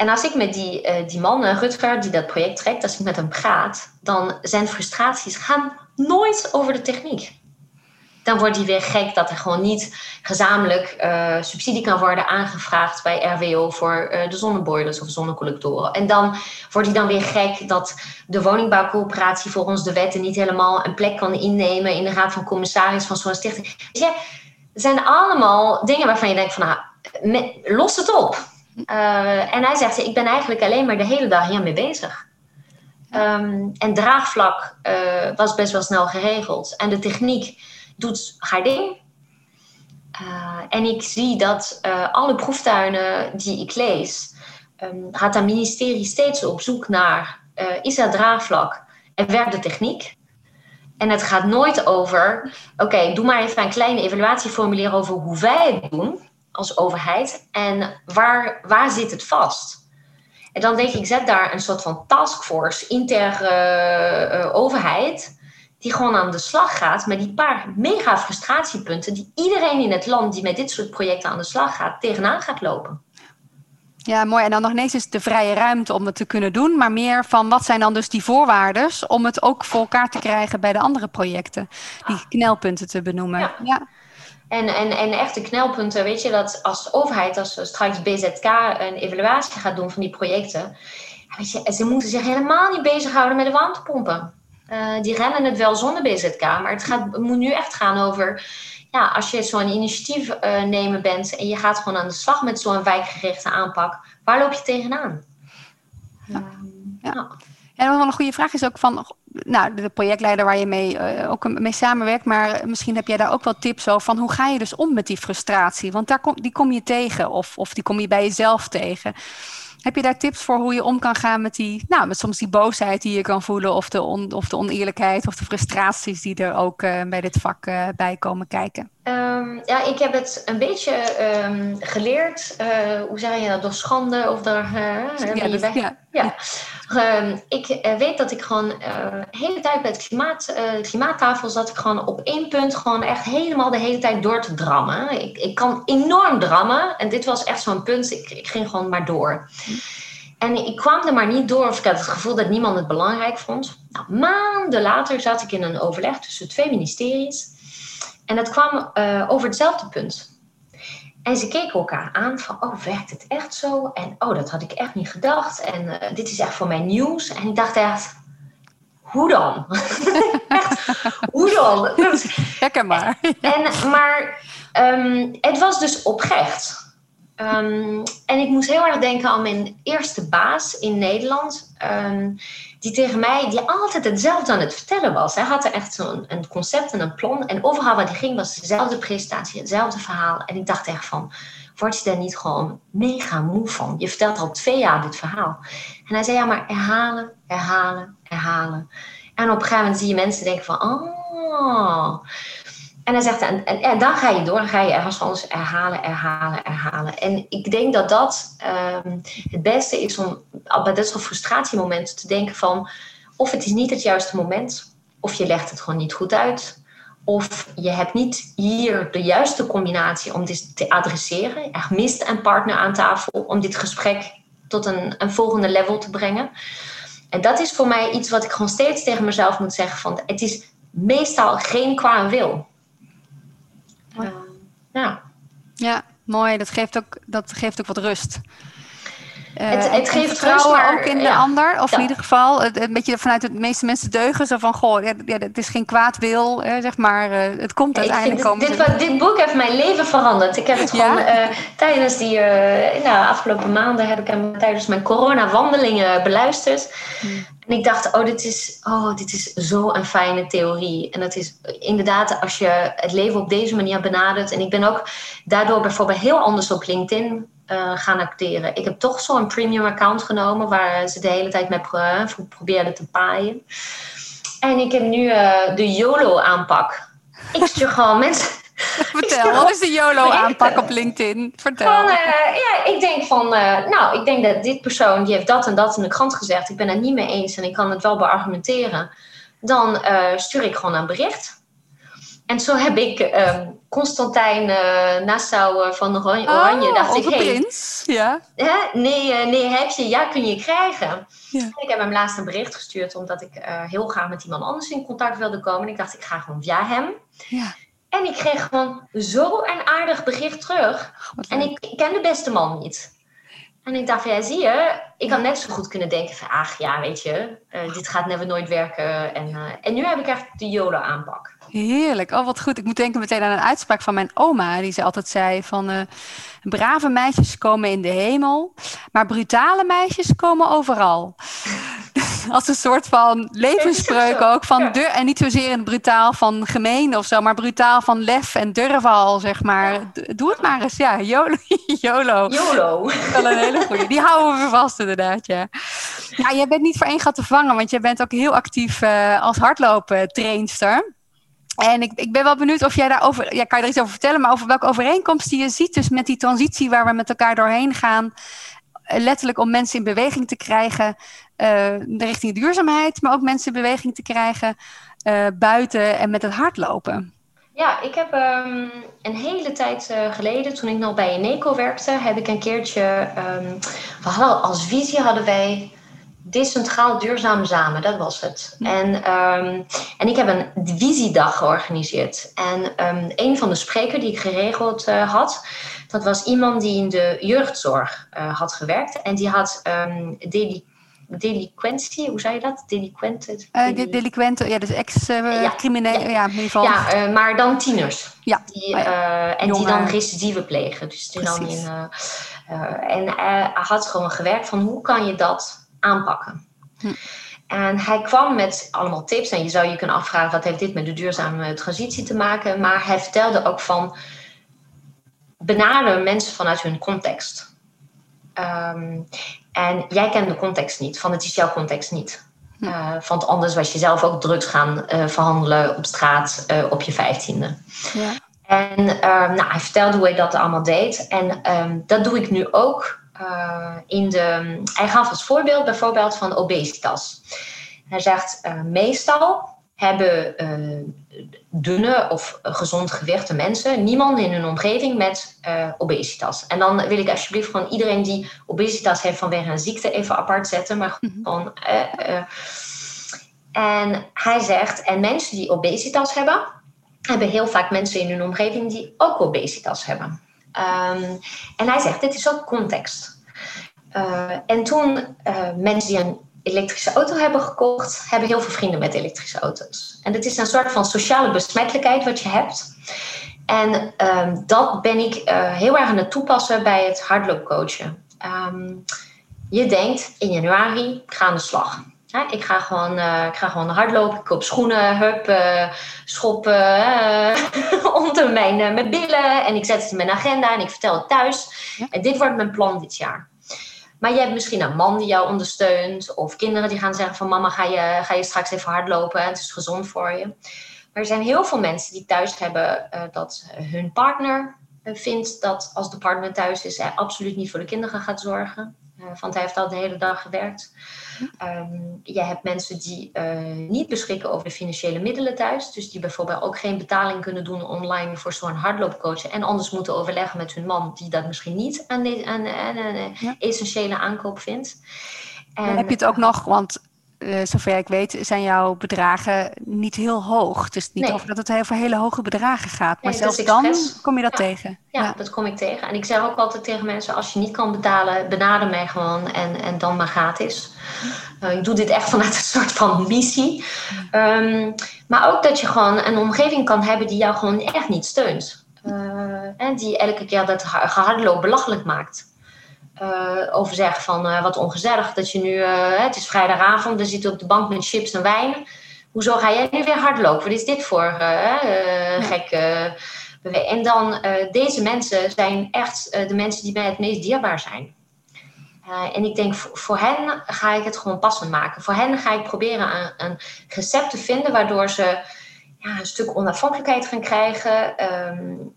en als ik met die, die man, Rutger, die dat project trekt, als ik met hem praat, dan zijn frustraties gaan nooit over de techniek dan wordt hij weer gek dat er gewoon niet gezamenlijk uh, subsidie kan worden aangevraagd bij RWO voor de zonneboilers of zonnecollectoren. En dan wordt hij dan weer gek dat de woningbouwcoöperatie volgens de wetten niet helemaal een plek kan innemen in de raad van commissaris van zo'n stichting. Dus ja, het zijn allemaal dingen waarvan je denkt van nou, los het op. Uh, en hij zegt, ik ben eigenlijk alleen maar de hele dag hiermee bezig. Um, en draagvlak was best wel snel geregeld. En de techniek doet haar ding. Uh, en ik zie dat alle proeftuinen die ik lees, um, gaat het ministerie steeds op zoek naar: is er draagvlak en werkt de techniek? En het gaat nooit over: oké, doe maar even een kleine evaluatieformulier over hoe wij het doen als overheid en waar, waar zit het vast? En dan denk ik, zet daar een soort van taskforce inter overheid die gewoon aan de slag gaat met die paar mega frustratiepunten die iedereen in het land die met dit soort projecten aan de slag gaat, tegenaan gaat lopen. Ja, mooi. En dan nog ineens is de vrije ruimte om het te kunnen doen, maar meer van wat zijn dan dus die voorwaarden om het ook voor elkaar te krijgen bij de andere projecten, die knelpunten te benoemen. Ja. ja. En, en, en echte knelpunten, weet je, dat als overheid, als straks BZK een evaluatie gaat doen van die projecten, weet je, ze moeten zich helemaal niet bezighouden met de warmtepompen. Uh, die rennen het wel zonder BZK. Maar het, gaat, het moet nu echt gaan over... Ja, als je zo'n initiatief uh, nemen bent... en je gaat gewoon aan de slag met zo'n wijkgerichte aanpak... waar loop je tegenaan? Ja. Ja. En nog een goede vraag is ook van... Nou, de projectleider waar je mee, uh, ook mee samenwerkt... maar misschien heb jij daar ook wel tips over... van hoe ga je dus om met die frustratie? Want daar kom, die kom je tegen of, of die kom je bij jezelf tegen... Heb je daar tips voor hoe je om kan gaan met die, nou, met soms die boosheid die je kan voelen, of de, on, of de oneerlijkheid of de frustraties die er ook uh, bij dit vak uh, bij komen kijken? Um, ja, ik heb het een beetje um, geleerd. Uh, hoe zeg je dat? Door schande of door. ja, dus, ja. ja. Um, ik weet dat ik gewoon de hele tijd bij het klimaat, klimaattafel zat. Ik gewoon op één punt gewoon echt helemaal de hele tijd door te drammen. Ik, ik kan enorm drammen. En dit was echt zo'n punt. Ik, ik ging gewoon maar door. En ik kwam er maar niet door, of ik had het gevoel dat niemand het belangrijk vond. Nou, maanden later zat ik in een overleg tussen twee ministeries. En dat kwam uh, over hetzelfde punt. En ze keken elkaar aan van, oh, werkt het echt zo? En oh, dat had ik echt niet gedacht. En uh, dit is echt voor mij nieuws. En ik dacht echt, hoe dan? (laughs) Echt, hoe dan? Lekker maar. En, maar ehm, het was dus oprecht. Ehm, en ik moest heel erg denken aan mijn eerste baas in Nederland. Ehm, die tegen mij, die altijd hetzelfde aan het vertellen was. Hij had er echt zo'n een concept en een plan. En overal waar hij ging was dezelfde presentatie, hetzelfde verhaal. En ik dacht echt van, word je daar niet gewoon mega moe van? Je vertelt al twee jaar dit verhaal. En hij zei, ja, maar herhalen, herhalen, herhalen. En op een gegeven moment zie je mensen denken van, oh... En zegt, en, dan ga je door, dan ga je ergens herhalen, herhalen, herhalen. En ik denk dat dat ehm, het beste is om bij dit soort frustratiemomenten te denken van, of het is niet het juiste moment, of je legt het gewoon niet goed uit, of je hebt niet hier de juiste combinatie om dit te adresseren. Er mist een partner aan tafel om dit gesprek tot een, een volgende level te brengen. En dat is voor mij iets wat ik gewoon steeds tegen mezelf moet zeggen van, het is meestal geen kwaad wil ja. ja, mooi. Dat geeft ook, dat geeft ook wat rust. Uh, het, het geeft vertrouwen rust, maar, ook in de ander. Of in ieder geval het, een beetje vanuit de meeste mensen deugen. Zo van, goh, ja, het is geen kwaad wil, zeg maar. Uh, het komt uiteindelijk. Komen dit, dit, boek heeft mijn leven veranderd. Ik heb het gewoon uh, tijdens die nou, afgelopen maanden... heb ik hem tijdens mijn corona-wandelingen beluisterd. Hmm. En ik dacht, oh dit, is, oh, dit is zo een fijne theorie. En dat is inderdaad, als je het leven op deze manier benadert. En ik ben ook daardoor bijvoorbeeld heel anders op LinkedIn uh, gaan acteren. Ik heb toch zo'n premium account genomen waar ze de hele tijd mee pro probeerden te paaien. En ik heb nu uh, de YOLO-aanpak. Ik stuur gewoon mensen (laughs) Vertel, wat is de YOLO-aanpak op LinkedIn? Vertel. Van, uh, ja, ik denk van, uh, nou, ik denk dat dit persoon, die heeft dat en dat in de krant gezegd. Ik ben het niet mee eens en ik kan het wel beargumenteren. Dan uh, stuur ik gewoon een bericht. En zo heb ik ehm, Constantijn Nassau van Oranje. Oh, dacht ik, hey, prins. Ja. Hè? Nee, nee, heb je, ja, kun je krijgen. Ja. Ik heb hem laatst een bericht gestuurd omdat ik heel graag met iemand anders in contact wilde komen. En ik dacht, ik ga gewoon via hem. Ja. En ik kreeg gewoon zo een aardig bericht terug. En ik, ik ken de beste man niet. En ik dacht ja, zie je, ik had net zo goed kunnen denken van, ach ja, weet je, uh, dit gaat never nooit werken. En, uh, en nu heb ik echt de YOLO-aanpak. Heerlijk. Oh, wat goed. Ik moet denken meteen aan een uitspraak van mijn oma, die ze altijd zei van, uh, brave meisjes komen in de hemel, maar brutale meisjes komen overal. (laughs) als een soort van levensspreuk ook. Van dur en niet zozeer een brutaal van gemeen of zo, maar brutaal van lef en durf al, zeg maar. Doe het maar eens, ja. (laughs) YOLO. YOLO. YOLO. Wel een hele goede. Die houden we vast inderdaad, ja. Ja, jij bent niet voor één gat te vangen, want je bent ook heel actief uh, als hardlopen trainster. En ik, ik ben wel benieuwd of jij daarover, ja, kan je er iets over vertellen, maar over welke overeenkomst die je ziet dus met die transitie waar we met elkaar doorheen gaan letterlijk om mensen in beweging te krijgen uh, richting duurzaamheid, maar ook mensen in beweging te krijgen uh, buiten en met het hardlopen. Ja, ik heb um, een hele tijd geleden, toen ik nog bij Eneco werkte, heb ik een keertje, um, hadden, als visie hadden wij decentraal duurzaam samen, dat was het. En, um, en ik heb een visiedag georganiseerd. En um, een van de sprekers die ik geregeld uh, had, dat was iemand die in de jeugdzorg uh, had gewerkt. En die had um, deli delinquentie, hoe zei je dat? Delinquenten? Uh, de delinquenten, ja, dus ex-criminelen, ja, ja. ja, in ieder geval. Ja, maar dan tieners. Ja. Die, uh, en die dan recidive plegen. Dus die dan in, en hij had gewoon gewerkt van hoe kan je dat aanpakken. Hm. En hij kwam met allemaal tips. En je zou je kunnen afvragen, wat heeft dit met de duurzame transitie te maken? Maar hij vertelde ook van, benader mensen vanuit hun context. Um, en jij kent de context niet, van het is jouw context niet. Uh, want anders was je zelf ook drugs gaan uh, verhandelen op straat uh, op je vijftiende. Ja. En nou, hij vertelde hoe hij dat allemaal deed. En um, dat doe ik nu ook uh, in de. Hij gaf als voorbeeld bijvoorbeeld van obesitas. Hij zegt: uh, meestal hebben uh, dunne of gezond gewichte mensen niemand in hun omgeving met obesitas. En dan wil ik alsjeblieft gewoon iedereen die obesitas heeft vanwege een ziekte even apart zetten. Maar mhm. gewoon. en hij zegt: en mensen die obesitas hebben, hebben heel vaak mensen in hun omgeving die ook obesitas hebben. Um, en hij zegt, dit is ook context. Uh, en toen uh, mensen die een elektrische auto hebben gekocht, hebben heel veel vrienden met elektrische auto's. En het is een soort van sociale besmettelijkheid wat je hebt. En ehm, dat ben ik uh, heel erg aan het toepassen bij het hardloopcoachen. Um, je denkt in januari, ga aan de slag. Ik, ga gewoon, uh, ik ga gewoon hardlopen, ik koop schoenen, hup, uh, schoppen (laughs) onder mijn, mijn billen. En ik zet het in mijn agenda en ik vertel het thuis. En dit wordt mijn plan dit jaar. Maar je hebt misschien een man die jou ondersteunt. Of kinderen die gaan zeggen van mama ga je, ga je straks even hardlopen. Het is gezond voor je. Maar er zijn heel veel mensen die thuis hebben uh, dat hun partner uh, vindt dat als de partner thuis is, hij absoluut niet voor de kinderen gaat zorgen. Uh, want hij heeft al de hele dag gewerkt. Um, je hebt mensen die niet beschikken over de financiële middelen thuis. Dus die bijvoorbeeld ook geen betaling kunnen doen online voor zo'n hardloopcoach. En anders moeten overleggen met hun man, die dat misschien niet een, een, een, ja. essentiële aankoop vindt. En, Dan heb je het ook nog, want uh, zover ik weet, zijn jouw bedragen niet heel hoog. Dus niet nee. over dat het over hele hoge bedragen gaat. Maar nee, zelfs dan kom je dat ja. tegen. Ja, ja, dat kom ik tegen. En ik zeg ook altijd tegen mensen: als je niet kan betalen, benader mij gewoon en, en dan maar gratis. Uh, ik doe dit echt vanuit een soort van missie. Um, maar ook dat je gewoon een omgeving kan hebben die jou gewoon echt niet steunt. Uh, en die elke keer dat gehardloop belachelijk maakt. Uh, over zeggen van uh, wat ongezellig dat je nu, uh, het is vrijdagavond, dan zit je op de bank met chips en wijn. Hoezo ga jij nu weer hardlopen? Wat is dit voor ja. gek? en dan, deze mensen zijn echt de mensen die mij het meest dierbaar zijn. en ik denk, voor, voor hen ga ik het gewoon passend maken. Voor hen ga ik proberen een, een recept te vinden waardoor ze ja, een stuk onafhankelijkheid gaan krijgen. Um,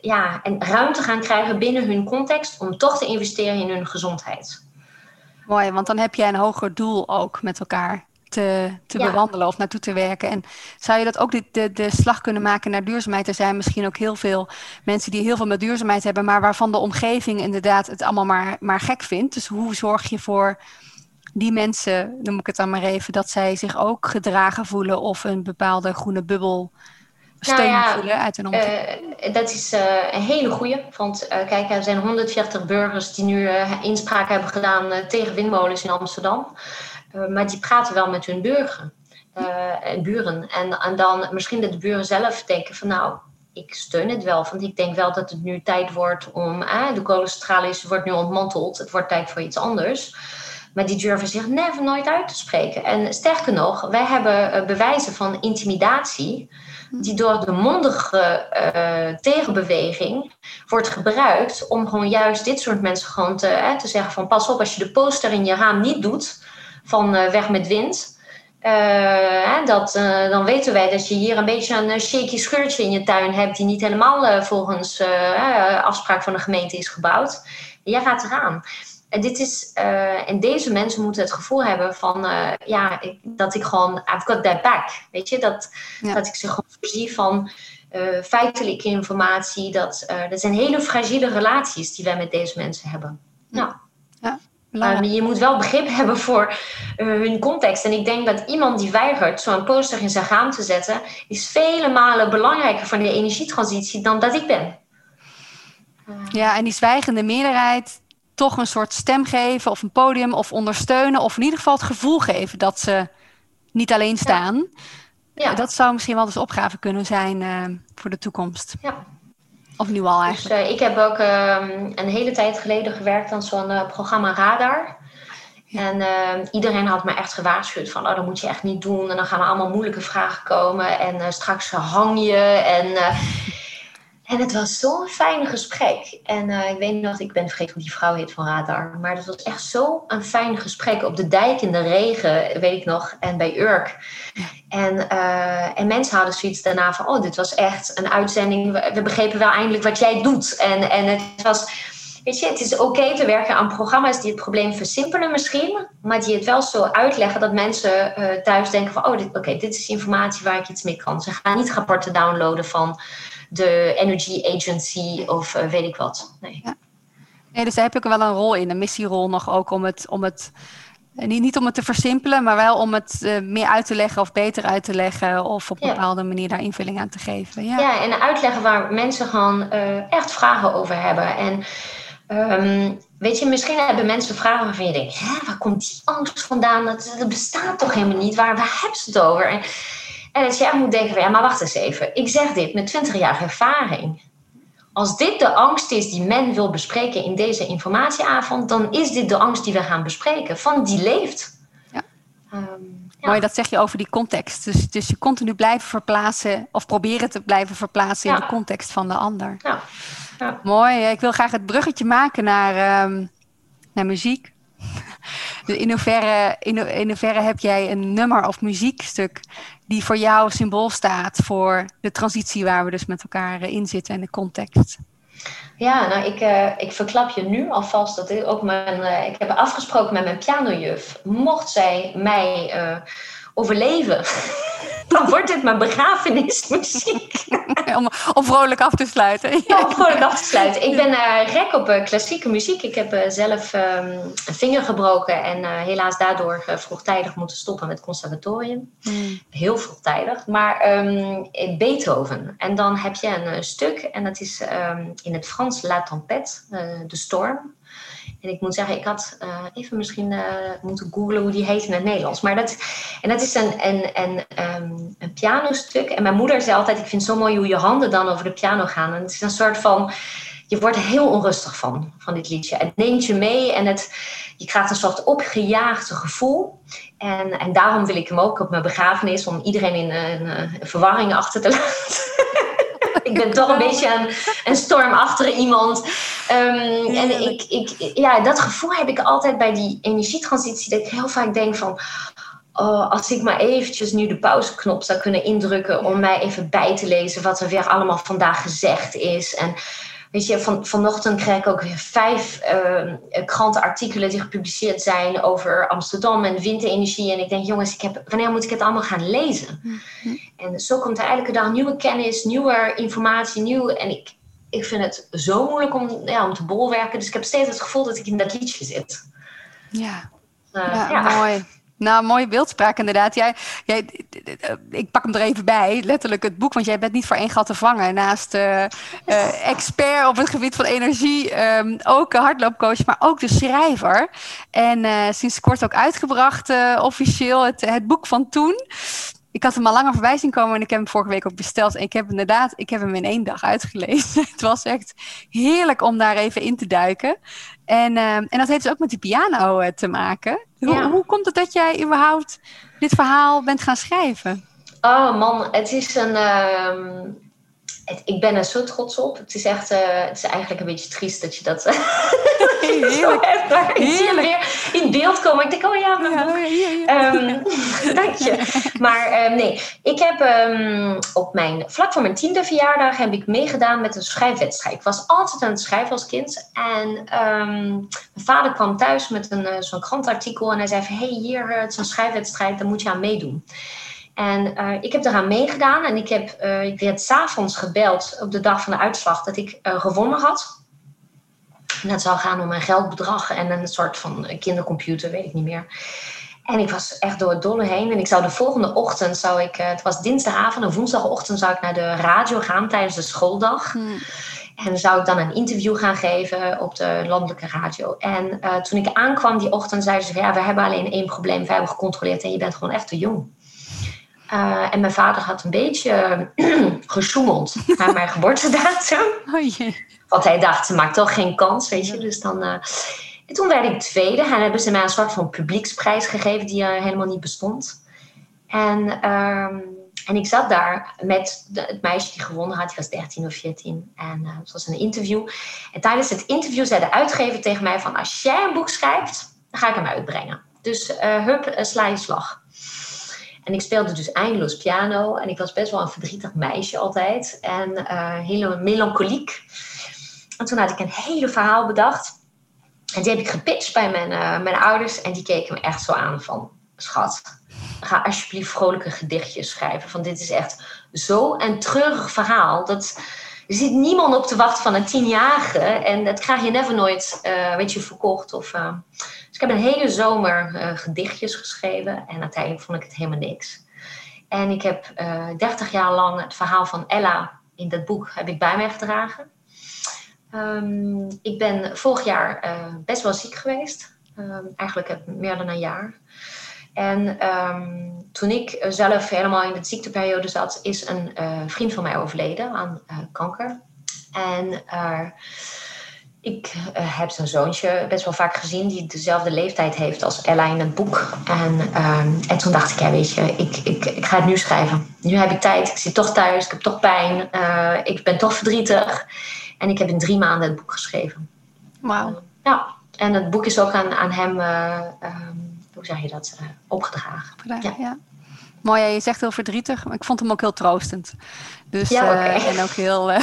ja, en ruimte gaan krijgen binnen hun context om toch te investeren in hun gezondheid. Mooi, want dan heb jij een hoger doel ook met elkaar te, te ja. bewandelen of naartoe te werken. En zou je dat ook de, de, de slag kunnen maken naar duurzaamheid? Er zijn misschien ook heel veel mensen die heel veel met duurzaamheid hebben, maar waarvan de omgeving inderdaad het allemaal maar, maar gek vindt. Dus hoe zorg je voor die mensen, noem ik het dan maar even, dat zij zich ook gedragen voelen of een bepaalde groene bubbel steun nou ja, voelen uit een omgeving? Uh, dat is uh, een hele goede. Want uh, kijk, er zijn 140 burgers die nu inspraak hebben gedaan tegen windmolens in Amsterdam. maar die praten wel met hun burger, buren. En, en dan misschien dat de buren zelf denken van nou, ik steun het wel. Want ik denk wel dat het nu tijd wordt om... de kolencentrale is, wordt nu ontmanteld. Het wordt tijd voor iets anders. Maar die durven zich never nooit uit te spreken. En sterker nog, wij hebben bewijzen van intimidatie die door de mondige uh, tegenbeweging wordt gebruikt om gewoon juist dit soort mensen gewoon te, te zeggen van pas op als je de poster in je raam niet doet van uh, weg met wind. Uh, dat, dan weten wij dat je hier een beetje een shaky scheurtje in je tuin hebt die niet helemaal volgens afspraak van de gemeente is gebouwd. jij gaat eraan. En, dit is, uh, en deze mensen moeten het gevoel hebben van, uh, ja, ik, dat ik gewoon, I've got that back. Weet je, dat, ja. dat ik ze gewoon voorzie van uh, feitelijke informatie. Dat, dat zijn hele fragile relaties die wij met deze mensen hebben. Nou, ja. Maar je moet wel begrip (laughs) hebben voor hun context. En ik denk dat iemand die weigert zo'n poster in zijn raam te zetten, is vele malen belangrijker voor de energietransitie dan dat ik ben. Ja, en die zwijgende meerderheid, toch een soort stem geven of een podium of ondersteunen. Of in ieder geval het gevoel geven dat ze niet alleen staan. Ja. Ja. Dat zou misschien wel eens opgave kunnen zijn uh, voor de toekomst. Ja. Of nu al eigenlijk. Dus, uh, ik heb ook uh, een hele tijd geleden gewerkt aan zo'n eh, programma Radar. Ja. En ehm, iedereen had me echt gewaarschuwd van, oh, dat moet je echt niet doen. En dan gaan er allemaal moeilijke vragen komen. En eh, straks hang je. En en het was zo'n fijn gesprek. En uh, ik weet nog, ik ben vergeten hoe die vrouw heet van Radar. Maar het was echt zo'n fijn gesprek. Op de dijk in de regen, weet ik nog. En bij Urk. En, uh, en mensen hadden zoiets daarna van... Oh, dit was echt een uitzending. We, we begrepen wel eindelijk wat jij doet. En, en het was... Weet je, het is oké okay te werken aan programma's die het probleem versimpelen misschien. Maar die het wel zo uitleggen dat mensen uh, thuis denken van... Oh, oké, okay, dit is informatie waar ik iets mee kan. Ze gaan niet rapporten downloaden van de Energy Agency of uh, weet ik wat. Nee. Ja. nee, dus daar heb ik wel een rol in, een missierol nog ook om het, om het niet, niet om het te versimpelen, maar wel om het uh, meer uit te leggen of beter uit te leggen of op een ja. bepaalde manier daar invulling aan te geven. Ja, ja en uitleggen waar mensen gewoon uh, echt vragen over hebben. En um, weet je, misschien hebben mensen vragen waarvan je denkt, hè, waar komt die angst vandaan? Dat, dat bestaat toch helemaal niet? Waar, waar hebben ze het over? En, en dat je echt moet denken van, ja, maar wacht eens even. Ik zeg dit met 20 jaar ervaring. Als dit de angst is die men wil bespreken in deze informatieavond, dan is dit de angst die we gaan bespreken, van die leeft. Ja. Um, ja. Mooi, dat zeg je over die context. Dus, dus je continu blijven verplaatsen of proberen te blijven verplaatsen in de context van de ander. Ja. ja. Mooi, ik wil graag het bruggetje maken naar, um, naar muziek. Dus in hoeverre, in, in hoeverre heb jij een nummer of muziekstuk die voor jou symbool staat voor de transitie waar we dus met elkaar in zitten en de context? Ja, nou, ik, uh, ik verklap je nu alvast dat ik ook mijn. Uh, ik heb afgesproken met mijn pianojuf. Mocht zij mij uh, overleven, (laughs) dan wordt dit mijn begrafenismuziek. (laughs) om, om vrolijk af te sluiten. Ja, om vrolijk af te sluiten. Ik ben uh, rek op uh, klassieke muziek. Ik heb uh, zelf um, een vinger gebroken en helaas daardoor vroegtijdig moeten stoppen met het conservatorium. Mm. Heel vroegtijdig. Maar um, Beethoven. En dan heb je een stuk en dat is um, in het Frans La Tempête, de storm. En ik moet zeggen, ik had uh, even misschien uh, moeten googlen hoe die heet in het Nederlands. Maar dat, en dat is een, een, een, um, een pianostuk. En mijn moeder zei altijd, ik vind het zo mooi hoe je handen dan over de piano gaan. En het is een soort van, je wordt heel onrustig van, van dit liedje. Het neemt je mee en het, je krijgt een soort opgejaagde gevoel. En, en daarom wil ik hem ook op mijn begrafenis, om iedereen in een, een verwarring achter te (laughs) laten (laughs) ik ben toch een beetje een, een stormachtige iemand. Um, en ik, ik, ja, dat gevoel heb ik altijd bij die energietransitie. Dat ik heel vaak denk van... Oh, als ik maar eventjes nu de pauzeknop zou kunnen indrukken... om mij even bij te lezen wat er weer allemaal vandaag gezegd is. En Weet je, van, vanochtend kreeg ik ook weer vijf uh, krantenartikelen die gepubliceerd zijn over Amsterdam en windenergie. En ik denk, jongens, ik heb, wanneer moet ik het allemaal gaan lezen? En zo komt er elke dag nieuwe kennis, nieuwe informatie, nieuw. En ik, ik vind het zo moeilijk om, ja, om te bolwerken. Dus ik heb steeds het gevoel dat ik in dat liedje zit. Ja, uh, ja, ja. mooi. Nou, mooie beeldspraak inderdaad. Jij, jij, ik pak hem er even bij, letterlijk het boek, want jij bent niet voor één gat te vangen. Naast uh, expert op het gebied van energie, um, ook hardloopcoach, maar ook de schrijver. En sinds kort ook uitgebracht, officieel, het, het boek van toen ik had hem al langer voorbij zien komen en ik heb hem vorige week ook besteld. En ik heb inderdaad, ik heb hem in één dag uitgelezen. (laughs) het was echt heerlijk om daar even in te duiken. En, uh, en dat heeft dus ook met die piano uh, te maken. Hoe, hoe komt het dat jij überhaupt dit verhaal bent gaan schrijven? Oh man, het is een. Ik ben er zo trots op. Het is echt, uh, het is eigenlijk een beetje triest dat je dat (laughs) Heerlijk. Ik zie hem weer in beeld komen. Ik denk, oh ja, mijn boek. Ja, um, (laughs) dank je. Maar um, nee, ik heb um, op mijn, vlak voor mijn tiende verjaardag heb ik meegedaan met een schrijfwedstrijd. Ik was altijd aan het schrijven als kind. En mijn vader kwam thuis met een, uh, zo'n krantartikel en hij zei van, hey, hier, het is een schrijfwedstrijd, daar moet je aan meedoen. En uh, ik heb eraan meegedaan en ik, heb, uh, ik werd s'avonds gebeld op de dag van de uitslag dat ik uh, gewonnen had. En het zou gaan om een geldbedrag en een soort van kindercomputer, weet ik niet meer. En ik was echt door het dolle heen. En ik zou de volgende ochtend, zou ik, het was dinsdagavond en woensdagochtend zou ik naar de radio gaan tijdens de schooldag. Hmm. En zou ik dan een interview gaan geven op de landelijke radio. En toen ik aankwam die ochtend, zeiden ze: Ja, we hebben alleen één probleem. We hebben gecontroleerd en je bent gewoon echt te jong. Uh, en mijn vader had een beetje (clears throat) gesjoemeld naar (laughs) mijn geboortedatum. Oh Want hij dacht, ze maakt toch geen kans, weet je. Dus dan, uh... En toen werd ik tweede. En hebben ze mij een soort van publieksprijs gegeven die uh, helemaal niet bestond. En, um, en ik zat daar met de, het meisje die gewonnen had. Die was 13 of 14. En het was een interview. En tijdens het interview zei de uitgever tegen mij van... Als jij een boek schrijft, dan ga ik hem uitbrengen. Dus hup, sla je slag. En ik speelde dus eindeloos piano. En ik was best wel een verdrietig meisje altijd. En uh, heel melancholiek. En toen had ik een hele verhaal bedacht. En die heb ik gepitcht bij mijn, uh, mijn ouders. En die keken me echt zo aan van... Schat, ga alsjeblieft vrolijke gedichtjes schrijven. Van dit is echt zo een treurig verhaal. Dat, er zit niemand op te wachten van een tienjarige. En dat krijg je never nooit, uh, weet je, verkocht. Of, uh... Dus ik heb een hele zomer uh, gedichtjes geschreven. En uiteindelijk vond ik het helemaal niks. En ik heb 30 jaar lang het verhaal van Ella in dat boek heb ik bij mij gedragen. Ehm, ik ben vorig jaar best wel ziek geweest. Ehm, eigenlijk meer dan een jaar. En ehm, toen ik zelf helemaal in de ziekteperiode zat, is een vriend van mij overleden aan kanker. En ik uh, heb zo'n zoontje best wel vaak gezien die dezelfde leeftijd heeft als Ella in het boek. En, ehm, en toen dacht ik, ja weet je, ik, ik, ik ga het nu schrijven. Nu heb ik tijd, ik zit toch thuis, ik heb toch pijn, ik ben toch verdrietig. En ik heb in drie maanden het boek geschreven. Wauw. Ja, en het boek is ook aan, aan hem, um, hoe zeg je dat, opgedragen. Ja. ja. Mooi, je zegt heel verdrietig, maar ik vond hem ook heel troostend. Dus, ja, okay. En ook heel (laughs)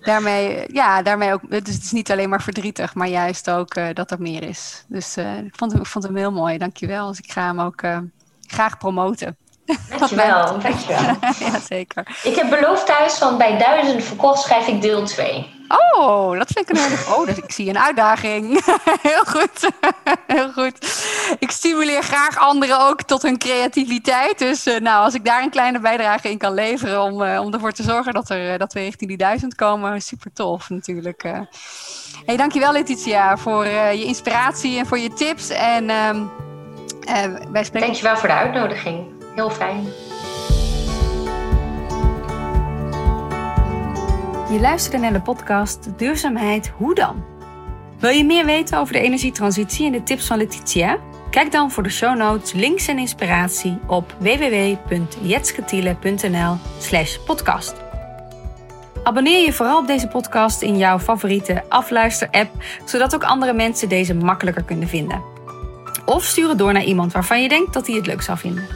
daarmee, ja, daarmee ook. Dus het is niet alleen maar verdrietig, maar juist ook uh, dat er meer is. Dus uh, ik, vond, ik vond hem heel mooi. Dankjewel. Dus ik ga hem ook uh, graag promoten. (laughs) Dankjewel, dankjewel. (laughs) ja, zeker. Ik heb beloofd thuis van bij duizend verkocht schrijf ik deel 2. Oh, dat vind ik een. Oh, dus ik zie een uitdaging. (laughs) Heel goed. (laughs) Heel goed. Ik stimuleer graag anderen ook tot hun creativiteit. Dus uh, nou, als ik daar een kleine bijdrage in kan leveren... om, uh, om ervoor te zorgen dat, er, uh, dat we richting die duizend komen... super tof natuurlijk. Hey, dankjewel Letitia voor je inspiratie en voor je tips. En um, wij spreken... Dankjewel voor de uitnodiging. Heel fijn. Je luisterde naar de podcast Duurzaamheid Hoe dan? Wil je meer weten over de energietransitie en de tips van Letitia? Kijk dan voor de show notes, links en inspiratie op www.jetsketiele.nl slash podcast. Abonneer je vooral op deze podcast in jouw favoriete afluister-app, zodat ook andere mensen deze makkelijker kunnen vinden. Of stuur het door naar iemand waarvan je denkt dat hij het leuk zou vinden.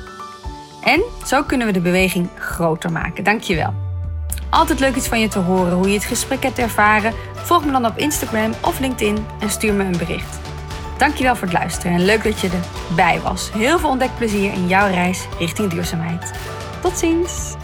En zo kunnen we de beweging groter maken. Dankjewel. Altijd leuk iets van je te horen, hoe je het gesprek hebt ervaren. Volg me dan op Instagram of LinkedIn en stuur me een bericht. Dankjewel voor het luisteren en leuk dat je erbij was. Heel veel ontdekplezier in jouw reis richting duurzaamheid. Tot ziens!